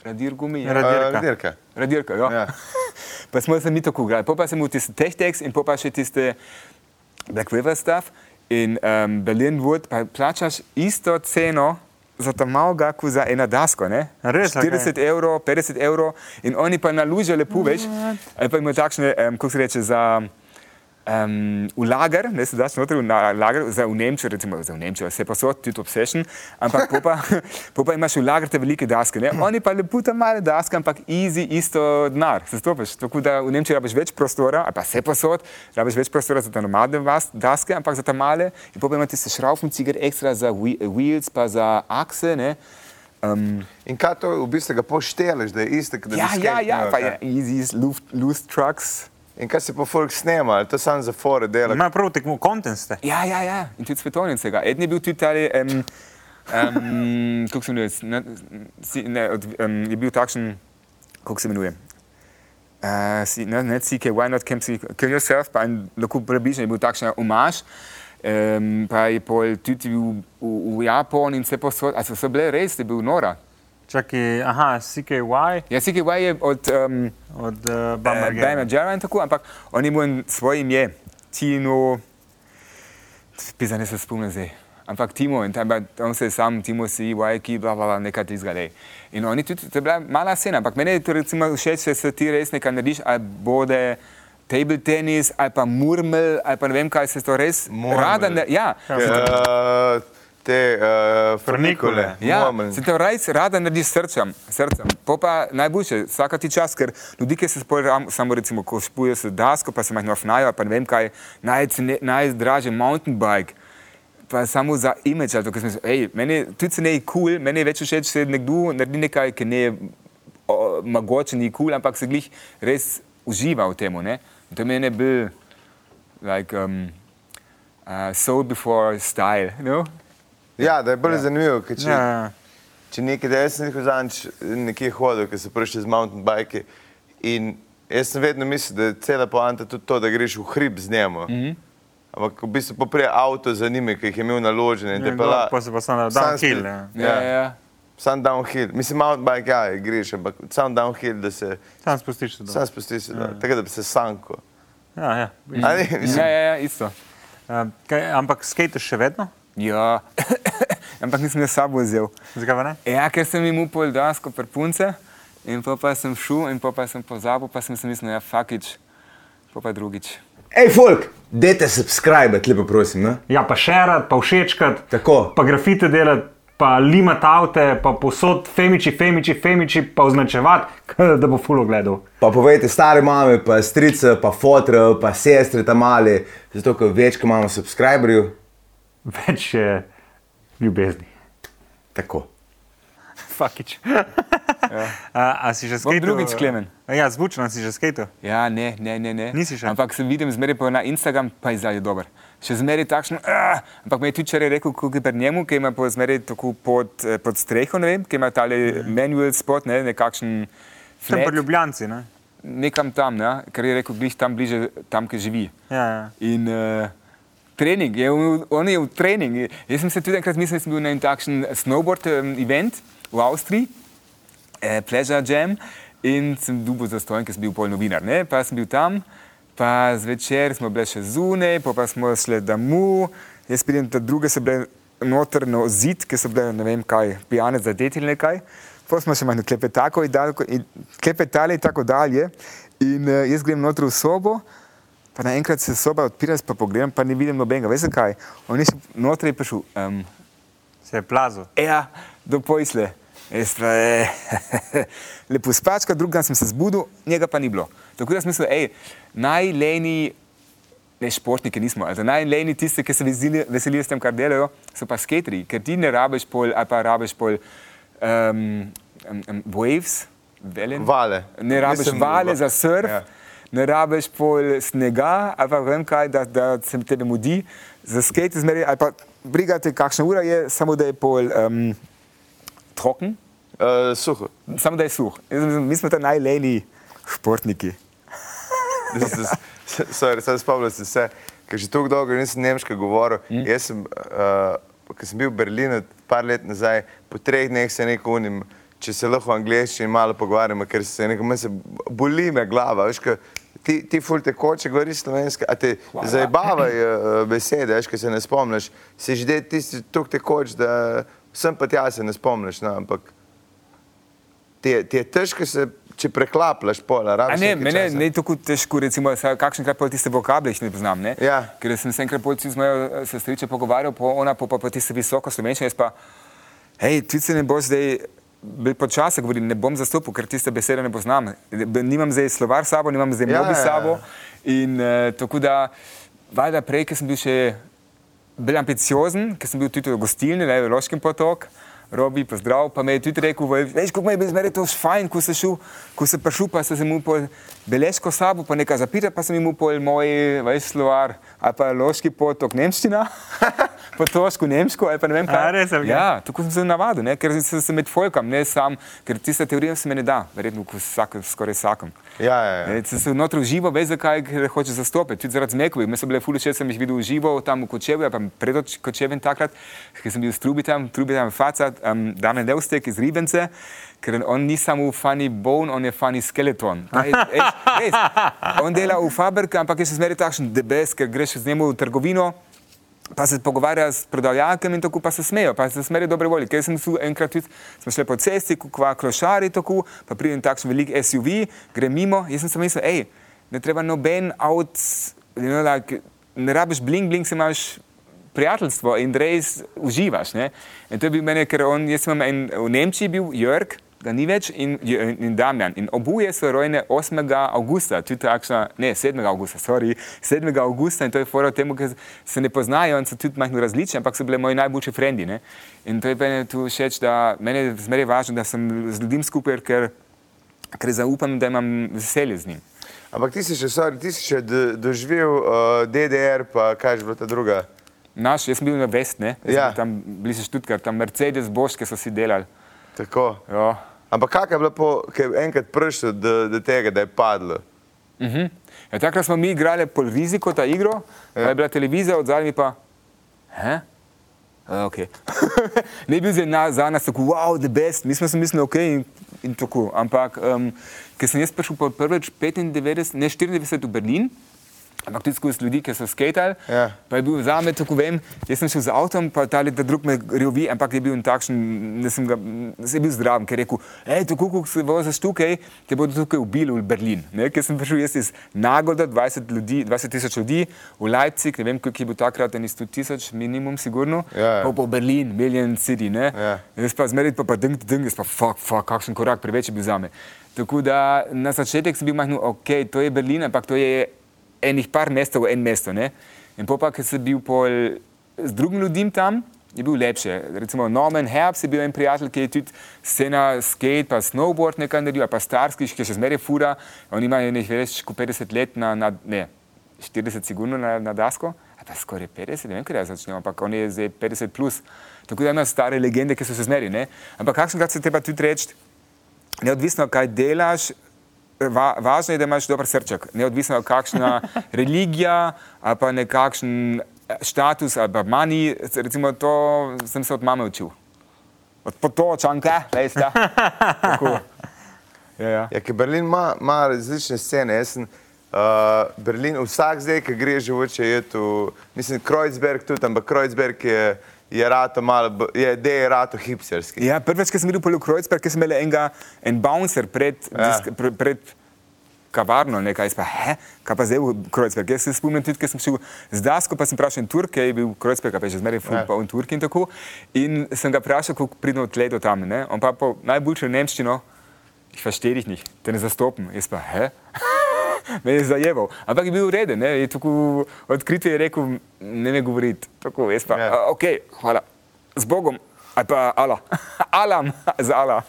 Radir gumi, ja. Radirka. Uh, dirka. Radirka, ja. Ja. pa smo se mi tako igrali. Pa sem v tiste Tech-Tex in pa še tiste Black River stuff in um, Berlin Wood, pa plačaš isto ceno za ta malga, kot za eno dasko, ne? Res, a kaj? 40 evrov, 50 evrov in oni pa nalužijo lepo. Ali pa imajo takšne, um, kako se reče, za um, v lager, ne se daš noter v lager, za v Nemčijo, recimo za v Nemčijo, se posod, tudi obsession, ampak po pa, po pa imaš v lager te velike daske, ne? oni pa lepo tam male daske, ampak easy isto denar, se stopiš. Tako da v Nemčiji rabiš več prostora, ali pa se posod, rabiš več prostora za te nomadne daske, ampak za te male, in po pa imaš tiste šraufenciger ekstra za whe- wheels, pa za akse, ne? Um, In kaj to v bistvu ga pošteleš, da je isto, kot da bi ja, ja, ja, skate pa je easy, loose trucks. In kaj se pa folk snema, ali to samo za fore dela? Ima prav tekmo, kontent ste. Ja, ja, ja. in tudi svetovnicega. Eden je bil tudi tali, um, um, kako se imenuje, ne, si, ne, od, um, je bil takšen, kako se imenuje. Uh, si, ne, ne, CK, why not come see, kill yourself, pa en lahko prebližen je bil takšen umaž. Um, pa je pol tudi v, v, v Japonu in vse posod. A so, so bile res, da je bil nora. Čakaj, aha, CKY Ja, CKY je od um, od uh, Bama Jara in tako, ampak on ima svoj ime, Tino, pisane se spomnim zdaj. Ampak Timo in tam, on se je sam, Timo si, Wajki, bla, bla, bla, nekaj tizga. In oni tudi, to je bila mala scena, ampak meni je to recimo všeč, če se ti res nekaj narediš, ali bode table tenis, ali pa murmel, ali pa ne vem kaj se to res Murmel. rada, ne, ja. Uh, te uh, frnikole. Ja, se to res rada naredi s srcem, srcem. Po pa najboljše, vsaka ti čas, ker ljudi, ki se spojem, samo recimo, ko špuje s dasko, pa se majhno fnajo, pa ne vem kaj, najcene- najdražje mountain bike. Pa samo za imidž, ali to, ker sem rekel, hej, meni tudi se ne je kul, cool, meni je več všeč, če nekdo naredi nekaj, ki ne je o, mogoče ni kul, cool, ampak se glih res uživa v tem. To meni je bil like, um, uh, soul before style. No? Ja, da je bolj ja. zanimivo, ker če, Ja, ja. ja. če nekaj, da jaz sem nekaj zadnjič nekje hodil, ker sem prišel z mountain bike in jaz sem vedno mislil, da je cela poanta tudi to, da greš v hrib z njim. Mm -hmm. Ampak v bistvu poprije avto za njimi, ki jih je imel naložene in te Ja, pela. pa se pa samo sam downhill, ja. Ja, ja. Sam downhill. Mislim, mountain bike, ja, greš, ampak sam downhill, da se Sam spustiš se dol. sam spustiš, se dol, tako da bi se sanko. Ja, ja. A ni? Mislim, Ja, ja, ja, isto. Uh, kaj, ampak skateš še vedno? Ja, ampak nisem s sabo vzel. Zakaj pa ne? Ja, ker sem jim upal dasko prpunce in pol pa sem šel in pol pa sem pozabil, pa sem si mislil, ja, fakič, pa pa drugič. Hej, folk, dajte subscribe, lepo prosim. Ne? Ja, pa šerat, pa všečkat, Tako. pa grafite delati, pa limati avte, pa posod femiči, femiči, femiči, pa označevati, k- da bo fulo gledal. Pa povejte stare mame, pa strice, pa fotre, pa sestre tam mali, zato ker več, ko imamo subscriberjev. Več je ljubezni. Tako. Fakič. a, a si že Bom skatal? drugič, Klemen. Ja, zvučno si že skatal. Ja, ne, ne, ne. ne. Nisi še? Ampak sem videl zmeraj pa na Instagram, pa je zdaj dober. Še zmeraj takšno, uh, ampak me je tudi včeraj rekel, kako je pri njemu, ki ima pa zmeraj tako pod, eh, pod streho, ne vem, ki ima tale manual spot, ne, nekakšen Sem pa flat, ljubljanci, ne? nekam tam, ne, ker je rekel, bliž tam bliže, tam, kjer živi. Ja, ja. In uh, trening, je, v- on je v trening. Jaz sem se tudi enkrat mislil, da sem bil na en takšen snowboard um, event v Avstriji, eh, Pleasure Jam, in sem dubil za stojen, ker sem bil pol novinar. Ne? Pa sem bil tam, pa zvečer smo bili še zunaj, pa, pa smo šli domov, jaz pridem, da druge so bile noter na zid, ki so bile ne vem kaj, pijane zadeti ali nekaj. Pa smo še malo klepetako in in klepetali in tako dalje. In uh, jaz grem noter v sobo, pa naenkrat se soba odpira, pa pogledam, pa ne vidim nobenega. Veste kaj? On je je prišel. Um, Se je plazil. Ja, do pojsle. Jaz pa, eh, lepo spačka, drug dan sem se zbudil, njega pa ni bilo. Tako da sem mislil, hej, najlejni, ne športniki nismo, ali najlejni tisti, ki se veseli- veselijo s tem, kar delajo, so pa skateri, ker ti ne rabiš pol, ali pa rabiš pol um, um, um, waves, velen. Vale. Ne rabiš Mislim, vale va- za surf, Ja. Ne rabiš pol snega, ali pa vem kaj, da, da se tebe mudi. Za skate zmeri, ali pa brigate, kakšna ura je, samo da je pol um, troken, Uh, suho. samo da je suh. Jaz mislim, Mi smo ta najlejni športniki. Sorry, Zdaj spomnim se vse, ker že tako dolgo nisem nemško govoril. Mm. Jaz sem, uh, ko sem bil v Berlinu par let nazaj, po treh dneh se neko unim, če se lahko v angleščini malo pogovarjamo, ker se meni se boli me glava. Veš, ko ti, ti ful te koče, govoriš slovenski, a te zabavajo uh, besede, veš, ko se ne spomniš. Se že tisti tuk te koč, da sem pa tja se ne spomniš, no, ampak ti je, ti je težko se, če preklaplaš pola. Rabiš ne, nekaj mene časa. ne tako težko, recimo, saj kakšenkrat pol tiste vokable jih ne poznam. Ne? Ja. Ker sem se enkrat pol z mojo eh, sestričo pogovarjal, po ona pa pa, pa tiste visoko slovenščine, jaz pa, hej, ti se ne boš zdaj. Počasi govorim, ne bom zastopil, ker tiste besede ne poznam. Nimam zdaj slovar s sabo, nimam zdaj Ja, mobi ja, s ja. sabo. In uh, tako da, valjda prej, ker sem bil še bolj ambiciozen, ker sem bil tudi v gostilni, ne, v Loškem potok, Robi, pozdrav, pa me je tudi rekel, "Vej, veš, kako mi je bilo zmeraj to fajn, ko, se šel, ko se prišel, pa sem se mu pol beležko sabo, pa nekaj zapita, pa sem mu pol moj, veš, slovar, ali pa Loški potok, Nemščina. potošku nemško ali pa ne vem kaj. A, res, ok. Ja, tako sem se navadil, ne? ker sem se med folkom, ne sam, ker tista teorija se mi ne da, verjetno vsak, skoraj vsakom. Ja, ja, ja. Ne, Sem se notro užival, veš zakaj, ker hoče zastopiti, tudi zaradi zmekovi. Meni so bile fuluše, sem jih videl užival tam v Kočevu, pa pred Oč- Kočevem takrat, ker sem bil s Trubitam, Trubitam faca, um, Dane Devstek iz Ribence, ker on ni samo funny bone, on je funny skeleton. Ta je- ej, res. On dela v fabriki, ampak je še zmeraj takšen debes, ker greš z njim v trgovino, pa se pogovarja s prodajalkami in tako pa se smejo, pa se smejo dobre volje. Ker sem tu enkrat tudi, smo šli po cesti, kukva klošari tako, pa pridem takšen velik SUV, gre mimo, jaz sem si mislil, hej, ne treba noben avt, you know, like, ne rabiš bling bling, se imaš prijateljstvo in res uživaš. Ne? In to je bil meni, ker on, jaz sem en, v Nemčiji bil, Jörg, ga ni več, in, in Damjan. In oboje so rojene 8. avgusta, tudi takšna, ne 7. avgusta, sorry, 7. avgusta in to je fora temu, ker se ne poznajo in so tudi majhno različni, ampak so bile moji najboljši frendi. Ne? In to je meni tu všeč, da meni je zmeraj važno, da sem z ljudmi skupaj, ker, ker zaupam, da imam veselje z njim. Ampak ti si še, sorry, ti si še do- doživel uh, DDR, pa kaj je bila ta druga? Naš, jaz sem bil na Vest, ne? Ja. tam blizu Študkar, tam Mercedes, Boške so si delali. Tako. Ja. Ampak kak je bilo, po, ko je enkrat prišlo do, do tega, da je padlo? Mhm. Ja, takrat smo mi igrali pol riziko ta igro, ja. je bila televizija, od zadnji pa. He? A, Okay. ne bil za nas, za nas tako, wow, the best, mi smo si mislili, ok, in, in tako. Ampak, um, ker sem jaz prišel po prvič 95, ne 94 v Berlin, ampak tudi skozi ljudi, ki so skatali. Ja. Pa je bil za me, tako vem, jaz sem šel z avtom, pa ta da drug me revi, ampak je bil en takšen, da sem ga, da sem bil zdrav, ker je rekel, hej, tako kot se voziš tukaj, te bodo tukaj ubili v Berlin. Ne? Ker sem prišel jaz iz Nagoda, 20 ljudi, 20 tisoč ljudi, v Leipzig, ne vem, koliko je bil takrat, en 100 tisoč minimum, sigurno, Ja, pa po Berlin, Million City, ne? Ja. In Jaz pa zmeraj pa, pa ding, ding, jaz pa fuck, fuck, kakšen korak preveč je bil za me. Tako da na začetek sem bil majhno, ok, to je Berlin, ampak to je enih par mestov v en mesto. Ne? In pa, ker sem bil pol z drugim ljudem tam, je bil lepše. Recimo Norman Herbst je bil en prijatelj, ki je tudi scena skate, pa snowboard nekaj naredil, pa starski, ki še zmeraj fura. On ima nekaj več kot 50 let na, na ne, 40 sigurno na, na dasko. A pa skoraj 50, ne vem, kaj jaz začnem, ampak on je zdaj 50 plus. Tako da ima stare legende, ki so se zmeri. Ne? Ampak kakšenkrat se treba tudi reči, neodvisno kaj delaš, va, važno je, da imaš dober srček. Neodvisno kakšna religija ali pa nekakšen status ali pa mani, recimo to sem se od mame učil. Od potočanke, veste. Tako. Ja, ja. Ja, ker Berlin ima, ima različne scene. Jaz sem, uh, Berlin, vsak zdaj, ki gre živoče, je tu, mislim, Kreuzberg tudi, ampak Kreuzberg je, je rato malo, je, de je rato hipsterski. Ja, prvič, ko sem videl Polju Kreuzberg, ker sem imel enega, en bouncer pred, Ja. disk, pred, pred kavarno, nekaj, pa, he, kaj pa zdaj v Kreuzberg. Jaz se spomnim tudi, ker sem šel z Dasko, pa sem vprašal en Turk, ki je bil Kreuzberg, pa je že zmeraj ful, Ja. pa on Turk in tako. In sem ga vprašal, kako pridem od tle do tam, ne? On pa po najboljšo nemščino, ich verstehe dich nicht, te ne zastopim. Jaz pa, he? Me je zajeval, ampak je bil ureden, ne? je tako odkrito je rekel, ne me govoriti. Tako, jaz pa, Ja. ja. ok, hvala, z Bogom, ali pa Allah, Alam, za Allah.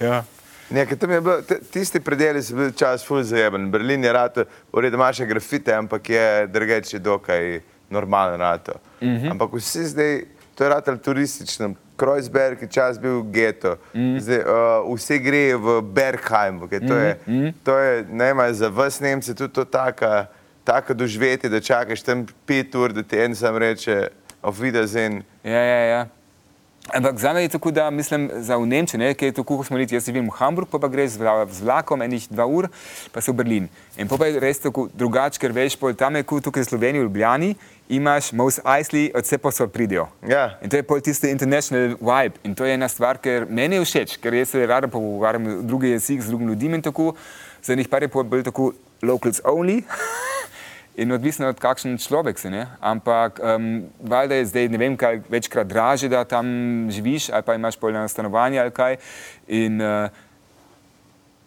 Ja. Ne, ker tam je bilo, t- tisti predeli so bili čas ful zajeben. Berlin je rato, v redu imaš grafite, ampak je drugače dokaj normalen rato. Mm -hmm. Ampak vsi zdaj, to je rato turistično. Kreuzberg je čas bil geto, mm zdaj, uh, vse gre v Bergheim, okay, to, je, mm -hmm. to je, ne vem, za vas Nemce tudi to taka, taka doživetje, da čakaš tam pet ur, da ti en sam reče, auf Wiedersehen. Ja, ja, ja. Ampak za me je tako, da mislim za v Nemčijo, ne, ker je tako, kot smo rekli, jaz živim v Hamburgu, pa, pa greš z vla- z vlakom enih dva ur, pa si v Berlin. In pa pa je res tako drugače, ker veš, pol tam je kot tukaj v Sloveniji, v Ljubljani, imaš Mos Eisley, od vse posod pridijo. Ja. In to je pol tisti international vibe. In to je ena stvar, ker meni je všeč, ker jaz se rada pogovarjam drugi jezik z drugim ljudmi in tako, za njih par je bolj tako locals only. In odvisno od kakšen človek si, ne? ampak um, valjda je zdaj ne vem, kaj večkrat draže, da tam živiš, ali pa imaš polno stanovanje ali kaj. In uh,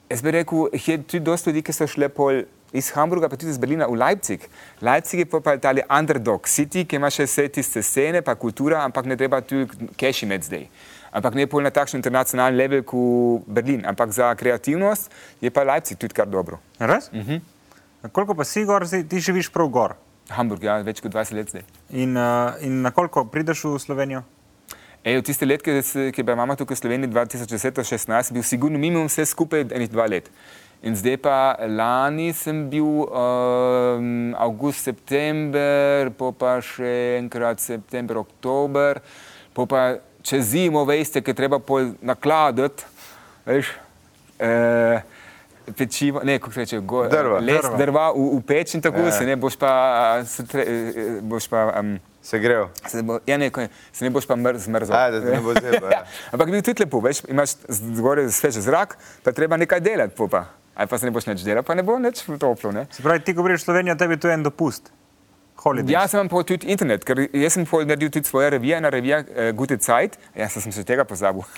jaz bi rekel, je tudi dosta ljudi, ki so šli pol iz Hamburga, pa tudi iz Berlina v Leipzig. Leipzig je pa pa tali underdog city, ki ima še vse tiste scene, pa kultura, ampak ne treba tu cash imeti zdaj. Ampak ne pol na takšen internacionalni level kot Berlin, ampak za kreativnost je pa Leipzig tudi kar dobro. Res? Uh -huh. Koliko pa si gor, ti živiš prav gor? Hamburg, ja, več kot 20 let zdaj. In, uh, in na koliko prideš v Slovenijo? Ej, v tiste let, ki, ki je bila mama tukaj v Sloveniji 2010-2016, bil sigurno minimum vse skupaj enih dva let. In zdaj pa lani sem bil um, avgust, september, po pa še enkrat september, oktober, po pa čez zimo, veste, ki treba pol nakladati, veš, eh, pečivo, ne, kako se reče, go, Drva. les, Drva. drva v, v peč in tako, Ja. se ne boš pa, a, se tre, eh, boš pa um, Se grejo. se, bo, ja, ne, se ne boš pa mrz, zmrzal. Aj, da ne bo zeblo, ja. Ampak bil tudi lepo, veš, imaš zgoraj svež zrak, pa treba nekaj delati, po pa. Ali pa se ne boš nič delal, pa ne bo nič toplo. Ne? Se pravi, ti, ko greš v Slovenijo, tebi to je en dopust. Holidays. Jaz sem pa tudi internet, ker jaz sem naredil tudi svoje revije, na revija uh, Gute Zeit, jaz sem se tega pozabil.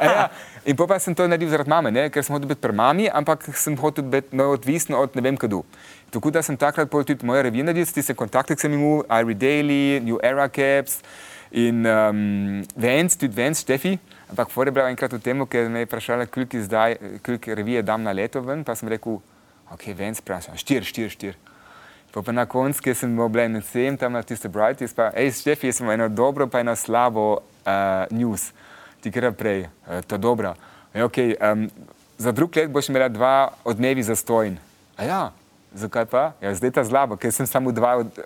Ja, in pa sem to naredil zaradi mame, ne? ker sem hotel biti pri mami, ampak sem hotel biti neodvisen od ne vem kdo. Tako da sem takrat tudi moje revije naredil, tiste kontakte, sem imel, Irie Daily, New Era Caps in um, Vance, tudi Vance, Štefi. Ampak for je bila enkrat v tem, ker me je vprašala, koliko izdaj, koliko revije dam na leto ven, pa sem rekel, ok, Vance vprašam, štir, štir, štir. Pa, pa na koncu, ki sem bil oblečen vsem tam na tiste Brighties, pa hej, Štefi, jaz sem eno dobro, pa eno slabo uh, news. Ti gre prej, uh, to dobro. Ja, okay, um, za drug let boš imela dva odmevi za stojn. A ja, zakaj pa? Ja, zdaj ta slabo, ker sem samo dva od,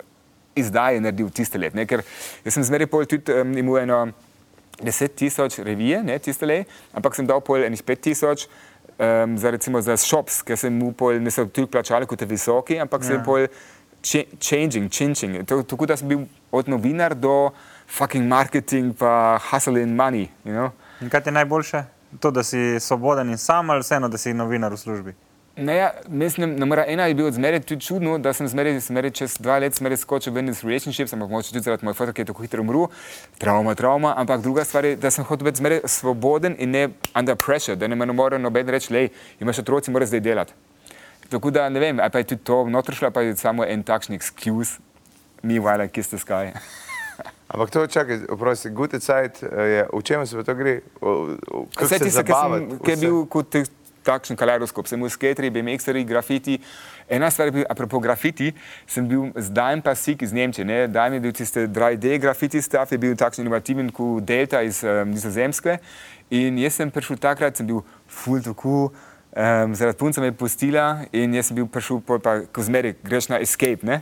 izdaje naredil tiste let. Ne? Ker jaz sem zmeraj pol tudi um, imel eno 10 tisoč revije, ne, tiste le, ampak sem dal pol enih 5 tisoč. Um, za recimo za shops, ker sem mu pol, ne so tudi plačali kot visoki, ampak ja. sem pol ch changing, changing. To- Tako da sem bil od novinar do fucking marketing pa hustle in money. You know? In kaj ti je najboljše? To, da si svoboden in sam, ali vseeno, da si novinar v službi? Ne, ja, mislim, numera ena je bilo zmeraj tudi čudno, da sem zmeraj, zmeraj čez dva leta zmeraj skočil ven iz relationships, ampak mogoče tudi zaradi mojega fotka, ki je tako hitro umrl, travma, travma, ampak druga stvar je, da sem hotel biti zmeraj svoboden in ne under pressure, da ne me more noben reči, lej, imaš otroci, moraš zdaj delati. Tako da ne vem, ali pa je tudi to notr šlo, pa je samo en takšen excuse, me while I kiss the sky. Ampak to, čakaj, oprosti, Gute Zeit, eh, je, v čem se pa to gre? O, o, kako Vse se tisto, ki je bil kot takšen kaleidoskop, sem bil skateri, BMX-eri, grafiti. Ena stvar je bil, apropo grafiti, sem bil z Dajem pa Sik iz Nemčije. Ne? Dajem je bil tiste 3D grafiti stav, je bil takšen inovativen kot Delta iz um, Nizozemske. In jaz sem prišel takrat, sem bil full tako. Um, zaradi punca me je pustila in jaz sem bil prišel, pol pa ko zmeraj greš na escape.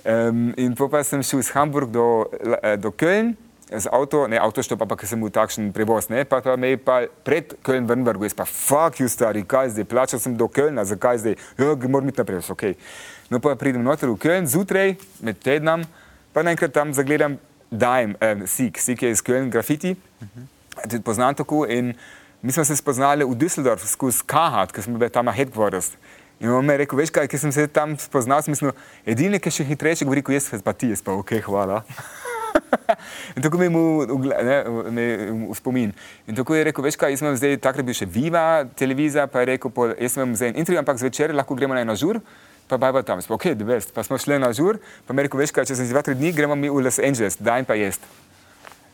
Um, in pa sem šel iz Hamburg do, eh, do Köln, z avto, ne avtoštop, ampak sem bil takšen prevoz, ne, pa, pa me je pa pred Köln vrnil, jaz pa fuck you stari, kaj zdaj, plačal sem do Kölna, zakaj zdaj, ja, moram iti naprej, ok. No pa pridem noter v Köln, zjutraj, med tednom, pa naenkrat tam zagledam Dajem, eh, Sik, Sik je iz Köln, grafiti, tudi poznam tako in mi smo se spoznali v Düsseldorf skozi Kahat, ker smo bili tam na headquarters. In on mi je rekel, veš kaj, ker sem se tam spoznal, sem mislil, edini, ki še hitrejše govori, kot jaz, pa ti, jaz pa ok, hvala. In tako mi je v, spomin. In tako je rekel, veš kaj, jaz imam zdaj, takrat bil še Viva televizija, pa je rekel, pol, jaz imam zdaj en intervju, ampak zvečer lahko gremo na eno žur, pa bajba tam. Sploh, ok, the best. Pa smo šli na žur, pa mi je rekel, veš kaj, če sem dva, tri dni, gremo mi v Los Angeles, daj pa jest.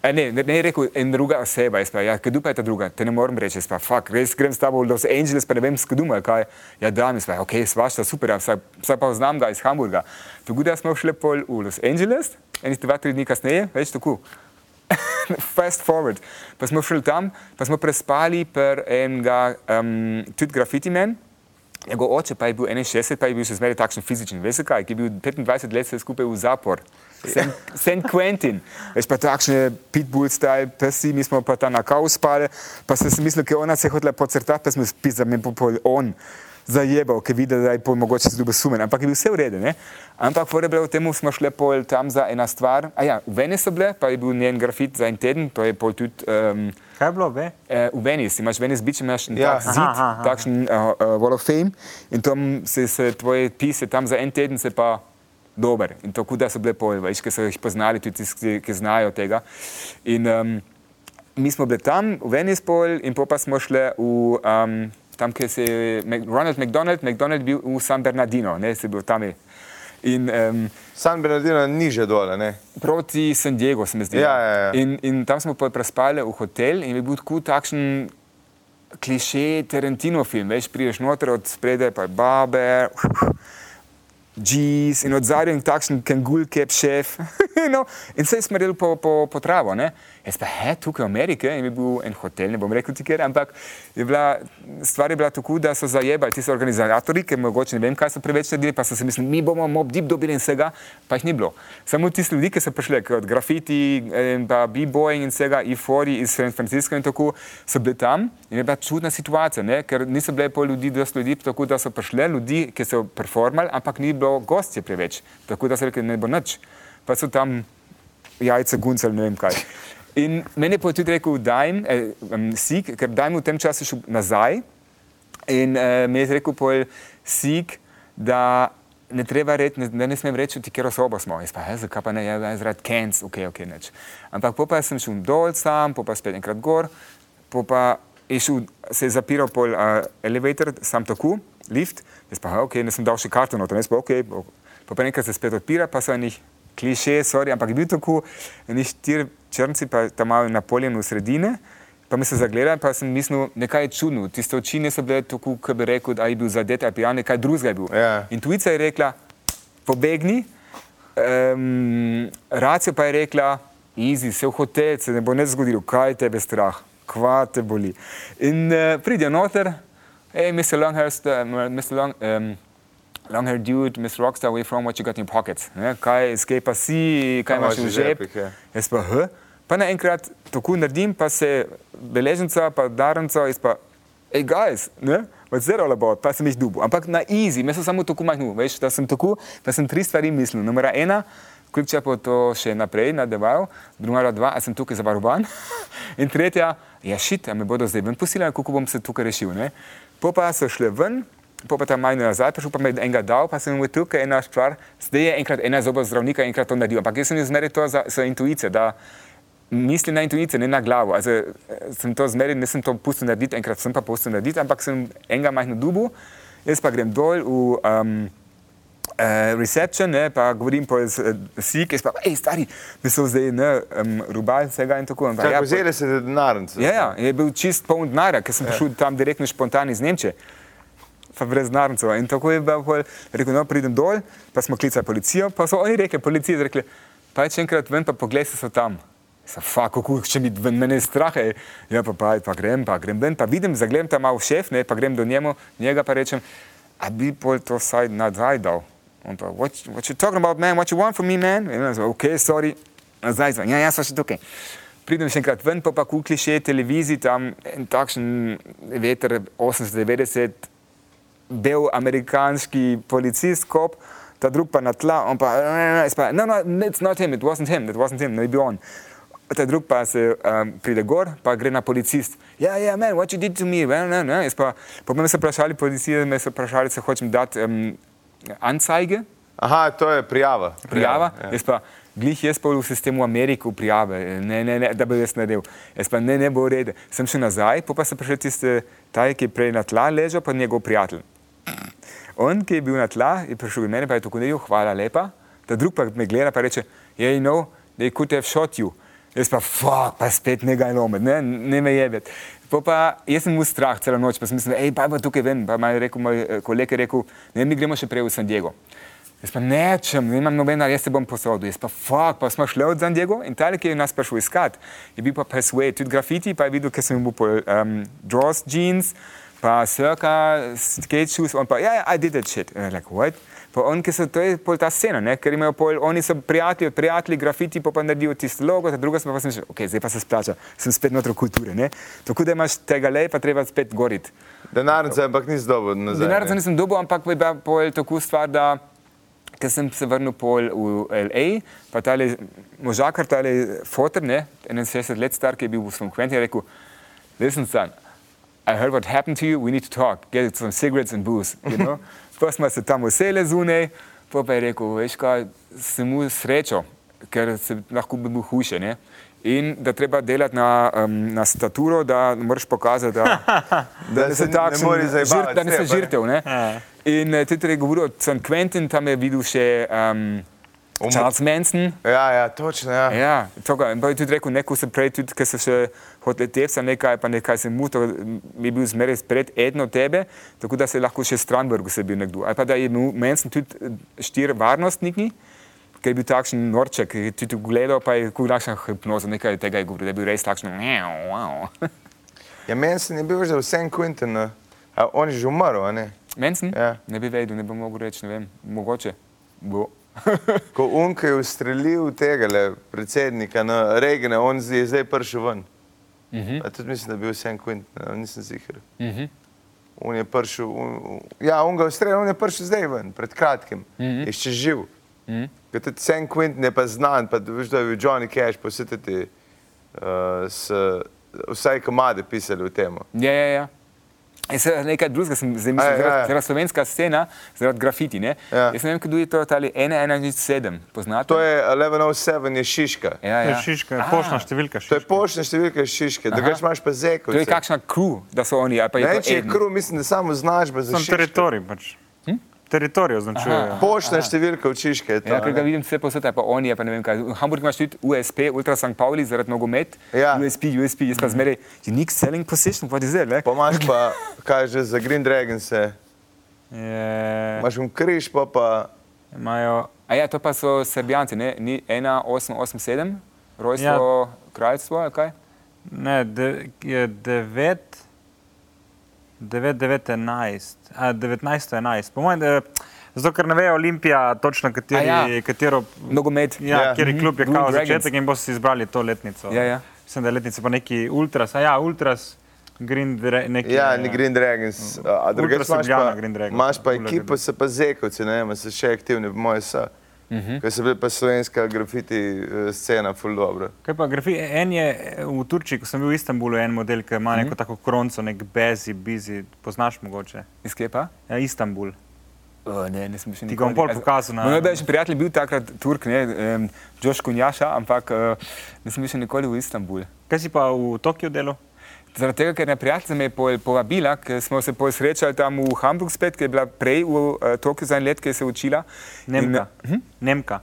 E, ne, ne, ne rekel, en druga oseba, jaz pa, ja, kdo pa je ta druga, te ne morem reči, jaz pa, fuck, res grem s tabo v Los Angeles, pa ne vem, s kdo je, kaj, ja, da, mi pa, ok, svašta, super, ja, vsaj pa znam ga iz Hamburga. Tako da smo šli pol v Los Angeles, enih dva, tri dni kasneje, več tako. Fast forward. Pa smo šli tam, pa smo prespali per enega, um, tudi grafiti men. Njegov oče pa je bil 61, pa je bil še zmeraj takšen fizičen, veš kaj, ki je bil 25 let se skupaj v zapor. St. St. Quentin, veš pa takšne pitbull style, pesi, mi smo pa tam na kavu spali, pa sem si mislil, ker ona se je hotela pocrtati, pa smo spili, da me bo pol on zajebal, ker vidi, da je pol mogoče dobil sumen, ampak je bil vse v redu, ne? Ampak pore bilo v tem, smo šli pol tam za ena stvar, a ja, v Venice so bile, pa je bil njen grafit za en teden, to je pol tudi um, Kaj je bilo, ve? Eh, v Venice, imaš Venice Beach, imaš Ja. ja. tak zid, Aha, aha, aha. takšen uh, uh, Wall of Fame in tam se, se tvoje pise, tam za en teden se pa dober. In tako da so bile pol, veš, ki so jih poznali, tudi tisti, ki znajo tega. In um, mi smo bili tam, v Venice pol in pa smo šli v, um, tam, kjer se je Ronald McDonald, McDonald bil v San Bernardino, ne, se bil tam. je. In um, San Bernardino niže dole, ne? proti San Diego, se mi zdi. Ja, ja, ja. In, in tam smo pa prespali v hotel in je bil tako takšen kliše Tarantino film. Veš, priješ noter od spredaj, pa je babe, jeez, in od zadaj je takšen kengul, kep šef. You know? In se je smrl po, po, po travo. Ne? Jaz pa, he, tukaj v Ameriki in je bil en hotel, ne bom rekel ti kjer, ampak je bila, stvar je bila tako, da so zajebali ti so organizatorji, ker mogoče ne vem, kaj so preveč naredili, pa so se mislili, mi bomo mob deep dobili in vsega, pa jih ni bilo. Samo tisti ljudi, ki so prišli, kot grafiti, in pa b-boying in vsega, ifori iz San Francisca in tako, so bili tam in je bila čudna situacija, ne? ker niso bile pol ljudi, dosti ljudi, tako da so prišli ljudi, ki so performali, ampak ni bilo gostje preveč, tako da so rekli, ne bo nič. Pa so tam jajce guncali, ne vem kaj. In meni je pa tudi rekel, da jim eh, sik, ker da jim v tem času šel nazaj. In eh, mi je rekel, pol sik, da ne treba reči, ne, da ne smem reči, ti kjer osobo smo. Jaz pa, ja, zakaj pa ne, ja, zaradi kenc, ok, ok, neč. Ampak pa sem šel dol sam, pa spet enkrat gor, pa je šel, se je zapiral pol uh, elevator, sam tako, lift, jaz pa, ok, ne sem dal še karto noter, jaz pa, ok, po pa enkrat se spet odpira, pa so enih kliše, sorry, ampak je bil tako, eni štir črnci, pa tam malo Napoleon v sredine, pa mi se zagleda, pa sem mislil, nekaj je čudno, tiste oči niso bile tako, kot bi rekel, da je bil zadet, ali pijan, nekaj drugega je bil. Ja. Intuicija je rekla, pobegni, um, racija pa je rekla, easy, se v hotel, se ne bo ne zgodilo, kaj tebe strah, kva te boli. In uh, pridijo noter, hej, Mr. Longhurst, uh, Mr. Long, um, long hair dude, Mr. Rockstar, where from, what you got in your pockets? Ne? Kaj, skaj pa si, kaj imaš v v žep? žepih, ja. Jaz pa, h? Pa naenkrat tako naredim, pa se beleženca, pa darenca, jaz pa, hej, guys, ne? What's that all about? Pa sem jih dubil. Ampak na easy, jaz sem samo tako majhnul, veš, da sem tako, da sem tri stvari mislil. Numera ena, kljub če pa to še naprej nadaljeval, druga dva, a sem tukaj zavarovan. In tretja, ja, šit, a me bodo zdaj ven posili, kako bom se tukaj rešil. Ne? Po pa so šle ven, pa tam majhno nazaj, prišel pa me je enega dal, pa sem mu tukaj ena stvar, zdaj je enkrat ena zoba zdravnika, enkrat to naredil. Ampak jaz sem izmeril to za, za intuicijo, da misli na intuicijo, ne na glavo. Also, sem to zmeril, nisem to pustil narediti, enkrat sem pa pustil narediti, ampak sem enega majhno dubu, jaz pa grem dol v um, uh, reception, ne, pa govorim po uh, sik, jaz pa, hej, stari, mi so zdaj, ne, um, rubal vsega in tako. Pa, Kaj, ja, vzeli ste denarnice? Ja, ja, je bil čist poln denarja, ker sem prišel tam direktno spontan iz Nemčije, pa brez denarnice. In tako je bil, pol, rekel, no, pridem dol, pa smo klicali policijo, pa so oni rekli, policija, rekli, pa če enkrat ven, pa poglej, se so tam. Sa, fuck, kako če mi ven, mene je strah, ej. ja pa, pa, pa grem, pa grem ven, pa vidim, zagledam tam malo šef, ne, pa grem do njemu, njega pa rečem, a bi pol to saj nazaj dal. On pa, what, what you talking about, man, what you want from me, man? In jaz, ok, sorry, nazaj zvon, ja, ja, so še tukaj. Pridem še enkrat ven, pa pa kukli še televiziji, tam en takšen veter 890, bel amerikanski policist, kop, ta drug pa na tla, on pa, pa, no, no, it's not him, it wasn't him, it wasn't him, ne bi bil on. Ta drug pa se um, pride gor, pa gre na policist. Ja, ja, man, what you did to me? No, no. Jaz pa, pa me so vprašali, policija me so vprašali, se hočem dati um, anzeige, Aha, to je prijava. prijava. Ja. Jaz pa, glih jaz pa v sistemu Amerike prijave, ne, ne, ne, da bi jaz naredil. Jaz pa ne, ne bo urede. Sem šel nazaj, pa, pa se prišel tiste, taj, ki je prej na tla ležal, pa njegov prijatelj. On, ki je bil na tla, je prišel do mene, pa je tako naredil, hvala lepa. Ta drug pa me gleda, pa reče, yeah, you know, they could have shot you. Jaz pa, fuck, pa spet nekaj lomet, ne, ne me pa jaz sem imel strah celo noč, pa sem mislil, hej, pa pa tukaj ven. Pa mi je rekel, moj eh, kolega je rekel, ne, mi gremo še prej v San Diego. Jaz pa nečem, ne imam nobena, jaz se bom posodil. Jaz pa, fuck, pa smo šli od San Diego in tale, ki je nas prišel iskat, je bil pa Persuade, tudi grafiti, pa je videl, ker sem bil po um, Jaws jeans, pa Circa, skate shoes, on pa, ja, yeah, I did that shit. And I'm like, what? Pa on, ki so, to je pol ta scena, ne? ker imajo pol, oni so prijatelji, prijatelji, grafiti, pa pa naredijo tisto logo, ta druga smo pa sem že, ok, zdaj pa se splača, sem spet noter v kulture, ne? Tako da imaš tega le, pa treba spet goriti. Denarnice, ampak nisi dobil nazaj. Denarca ne. nisem dobil, ampak je bila pol tako stvar, da ker sem se vrnil pol v LA, pa tale možakar, tale fotor, ne, 61 let star, ki je bil v San Quentin, je rekel, listen son, I heard what happened to you, we need to talk, get some cigarettes and booze, you know? pa smo se tam usele zunaj, pa pa je rekel, veš kaj, sem mu srečo, ker se lahko bi bil hujše, ne? In da treba delati na, um, na staturo, da moraš pokazati, da, Da se ne moreš zajebavati žrt, da nisi sebe, ne? žrtev. Ne? Ja. In uh, tudi je govoril o San Quentin, tam je videl še um, Umor- Charles Manson. Ja, ja, točno. Ja. Ja, toga, in pa je tudi rekel, neko se prej, tudi, ker so še hoteli tepsa nekaj, pa nekaj se mu, to je bil zmeraj spred eden od tebe, tako da se lahko še Strandbergu se bil nekdo. Ali pa da je imel Manson tudi eh, štiri varnostniki, ker je bil takšen norček, ki je tudi gledal, pa je kot takšna hipnoza, nekaj tega je govoril, da je bil res takšen. Wow. Ja, Manson je bil že v St. Quentinu, a on je že umrl, a ne? Manson? Ja. Ne bi vedel, ne bi mogel reči, ne vem, mogoče. Bo. Ko Unka je ustrelil tega le, predsednika na Regane, on je zdaj prišel ven. Uh Mhm. -huh. Tudi mislim, da je bil St. Quentin, a nisem ziger. Uh -huh. On je prišel, un, ja, on ga je ustrelil, on je prišel zdaj ven, pred kratkim, uh Mhm. -huh. je še živ. Uh Mhm. -huh. Tudi St. Quentin je pa znan, pa veš, da je bil Johnny Cash, posvetiti, uh, s, vsaj komade pisali o tem. Ja, ja, ja. Je se nekaj drugega, sem zdaj mislil, ja, ja. zaradi, zaradi slovenska scena, zaradi grafiti. Ne? Ja. Jaz ne vem, kdo je to, ali 1107, poznate? To je 1107, je Šiška. ja, To je ja. šiška, Aha. poštna številka. To je Šiška. poštna številka Šiške, drugače imaš pa zeko. To je kakšna kru, da so oni, ali pa je Ne, to če je kru, mislim, da samo značba za Sam teritorij pač. Hm? Teritorij označuje. Poštna številka v Čiške je to. Ja, ker ga vidim vse posod, pa oni, ali pa ne vem kaj. V Hamburgu imaš tudi USP, Ultra St. Pauli, zaradi nogomet. Ja. USP, USP, jaz pa zmeraj, unique selling position, what is that, ne? Pa imaš pa, kaj že za Green Dragons, je. Je- imaš un križ, pa pa. Imajo A ja, to pa so Srbijanci, ne? Ni 1887, rojstvo, ja. kraljstvo, kaj? Ne, de, je 9, 9, 9, 11, a 19, 11. Po mojem, da- zato ker ne ve Olimpija točno, kateri, A ja. katero, Nogomet. ja, Ja. kateri klub je Blue kao Dragons. začetek in bo si izbrali to letnico. Ja, ja. Mislim, da je letnica pa neki Ultras, a ja, Ultras, Green, neki, Ja, ni Green Dragons. A drugače imaš pa, Green Dragons, imaš pa ekipo, so pa zekovci, ne vem, so še aktivni, moje so. Uh -huh. Ker so bili pa slovenska grafiti eh, scena, ful dobro. Kaj pa grafi, en je eh, v Turčiji, ko sem bil v Istanbulu, en model, ki ima neko tako kronco, nek bezi, bizi, poznaš mogoče. Iz Kepa? Ja, Istanbul. O, ne, nisem še Ti ga bom pol pokazal na- Moj najboljši prijatelj je bil takrat Turk, ne, um, Još Kunjaša, ampak uh, nisem bil še nikoli v Istanbul. Kaj si pa v Tokiu delal? Zaradi tega, ker je prijateljica me je pol- povabila, ker smo se pol srečali tam v Hamburgu spet, ki je bila prej v uh, Tokiu za en let, se je učila. Nemka. In, hm? Nemka.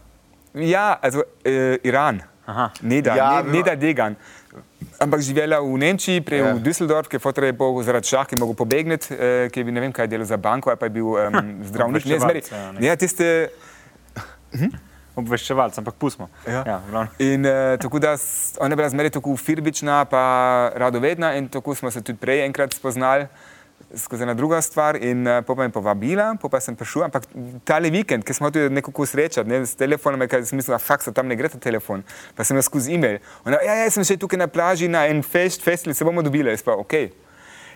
Ja, also, uh, Iran. Aha. Neda, Ja, ja, vem. Neda Degan. Ampak živela v Nemčiji, prej Ja. ja. v Düsseldorf, ki je fotor je bil zaradi šah, ki je mogel pobegniti, eh, ki je bil ne vem kaj delal za banko, pa je bil um, zdravnik. Ne, zmeri, Obveščevalec, ja, nekaj. ja, tiste, Obveščevalc, ampak pustimo. Ja. ja v glavnem. In uh, tako da ona je bila zmeraj tako firbična, pa radovedna in tako smo se tudi prej enkrat spoznali skozi ena druga stvar in uh, pa me je povabila, pa, pa sem prišel, ampak tale vikend, ki smo tudi nekako srečali, ne, s telefonom, ker sem mislil, fakt, tam ne gre ta telefon, pa sem jo skozi e-mail. Ona, ja, ja, sem še tukaj na plaži na en fest, festival, se bomo dobili, jaz pa, ok.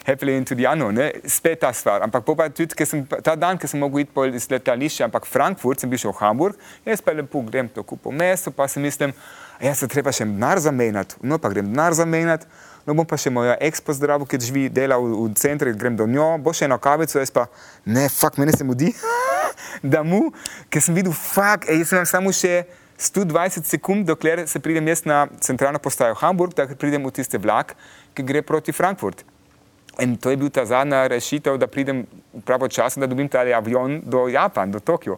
Happily into the unknown, ne? spet ta stvar. Ampak pa tudi, ker sem, ta dan, ki sem mogel iti pol iz letališča, ampak Frankfurt, sem bil še v Hamburg, jaz pa lepo grem to kupo mesto, pa si mislim, ja se treba še denar zamenjati, no pa grem denar zamenjati, no bom pa še moja ex pozdravil, ki živi, dela v, v centru, grem do njo, bo še eno kavico, jaz pa, ne, fakt, meni se mudi, da mu, ker sem videl, fakt, jaz sem samo še 120 sekund, dokler se pridem jaz na centralno postajo Hamburg, da pridem v tiste vlak, ki gre proti Frankfurt. In to je bil ta zadnja rešitev, da pridem pravočasno, da dobim ta avion do Japana, do Tokio.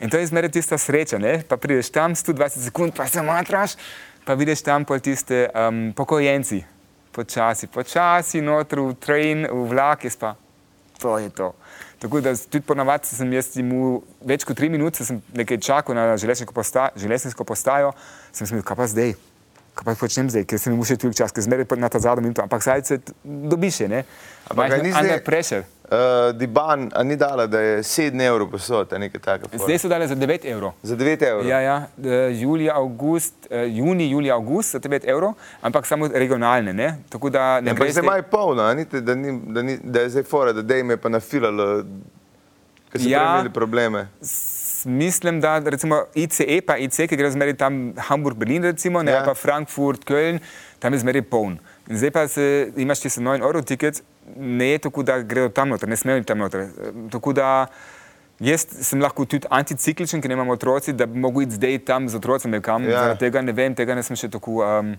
In to je zmeraj tista sreča, ne? pa prideš tam 120 sekund, pa se matraš, pa vidiš tam pol tiste um, pokojenci, počasi, počasi, noter v train, v vlak, jaz pa, to je to. Tako da tudi ponavadi sem jaz mu več kot tri minute, sem nekaj čakal na železniško postajo, železniško postajo sem si mislil, kaj pa zdaj, kaj pa počnem zdaj, ker sem imel še toliko časa, ker zmeraj pa na ta zadnjo minuto, ampak zdaj se dobiš, ne? Ampak ga ni zdaj- pressure. Uh, Diban, a ni dala, da je 7 evrov posod, nekaj takega. Zdaj so dali za 9 evrov. Za 9 evrov. Ja, ja, eh, julija, august, eh, juni, julija, august za 9 evrov, ampak samo regionalne, ne? Tako da ne Ampak gre zdaj imajo polno, a ni, da, ni, da, ni, da je zdaj fora, da dej me pa nafilalo, ker so Ja. ja. imeli probleme. S- Mislim, da recimo ICE, pa IC, ki gre zmeraj tam Hamburg-Berlin, recimo, ne Ja. ja. pa Frankfurt-Köln, tam je zmeraj poln. In zdaj pa se, imaš ti se 9 evrov tiket, ne je tako, da gredo tam noter, ne smejo tam noter. Tako da jaz sem lahko tudi anticikličen, ker nemam otroci, da bi mogel iti zdaj tam z otroci kam. Ja. Ja. Zaradi tega ne vem, tega nisem še tako um,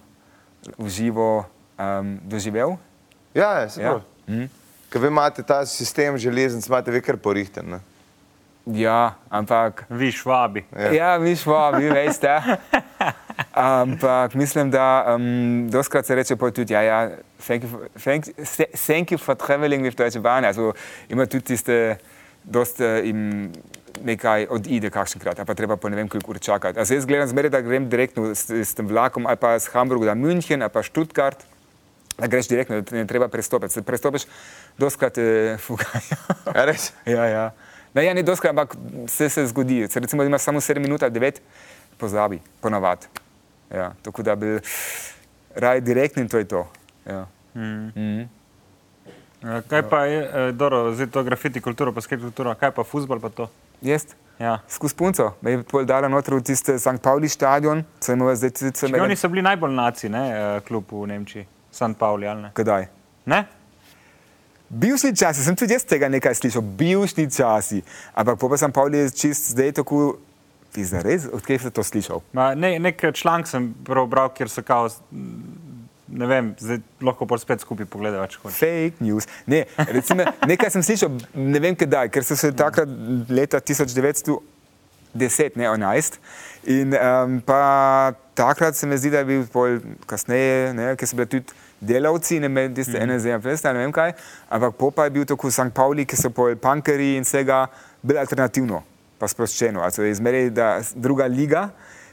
v živo um, doživel. Ja, ja, se Ja. pravi. Mhm. Ker vi imate ta sistem železnic, imate vi kar porihten. Ne? Ja, ampak Vi švabi. Ja. Ja, vi veste. Ampak mislim, da um, doskrat se reče pa tudi, ja, ja, thank you, for, thank, thank you for traveling with Deutsche Bahn. Also ima tudi tiste, dost, uh, im, nekaj odide kakšenkrat, pa treba po ne vem koliko ur čakati. A zdaj jaz gledam zmeraj, da grem direktno s, s tem vlakom, ali pa z Hamburga do München, ali pa Stuttgart, da greš direktno, da ne treba prestopiti. Se prestopiš, doskrat eh, fugajo. A res? ja, ja. Ne, ja, ne doskrat, ampak vse se zgodi. Se recimo, da imaš samo 7 minut ali 9, pozabi, ponavad. Ja, tako da bi raj direktno in to je to. Ja. Eh, Kaj pa je, eh, dobro, zdaj to grafiti kulturo, pa skate kulturo, kaj pa futbol pa to? Jaz? Ja. Skozi punco, me je pol dala noter v tiste St. Pauli stadion, co imamo zdaj tudi Če Oni so bili najbolj naci, ne, eh, klub v Nemčiji, St. Pauli, ali ne? Kdaj? Ne? Bivšni časi, sem tudi jaz tega nekaj slišal, bivšni časi, ampak po pa sem Pavli čist zdaj tako, ti za res, odkje si to slišal? Ma, ne, nek članek sem prebral, kjer so kao, ne vem, zdaj lahko pa spet skupaj pogledajo, če hočeš. Fake news. Ne, recimo, nekaj sem slišal, ne vem kdaj, ker so se takrat leta 1910, ne 11. In um, pa takrat se mi zdi, da je bil pol kasneje, ne, ker so bili tudi delavci, ne vem, tiste ene ZMFS, ne vem kaj, ampak po pa je bil tako St. Pauli, ki so pol punkeri in vsega, bil alternativno, pa sproščeno. Also je izmerili, da druga liga,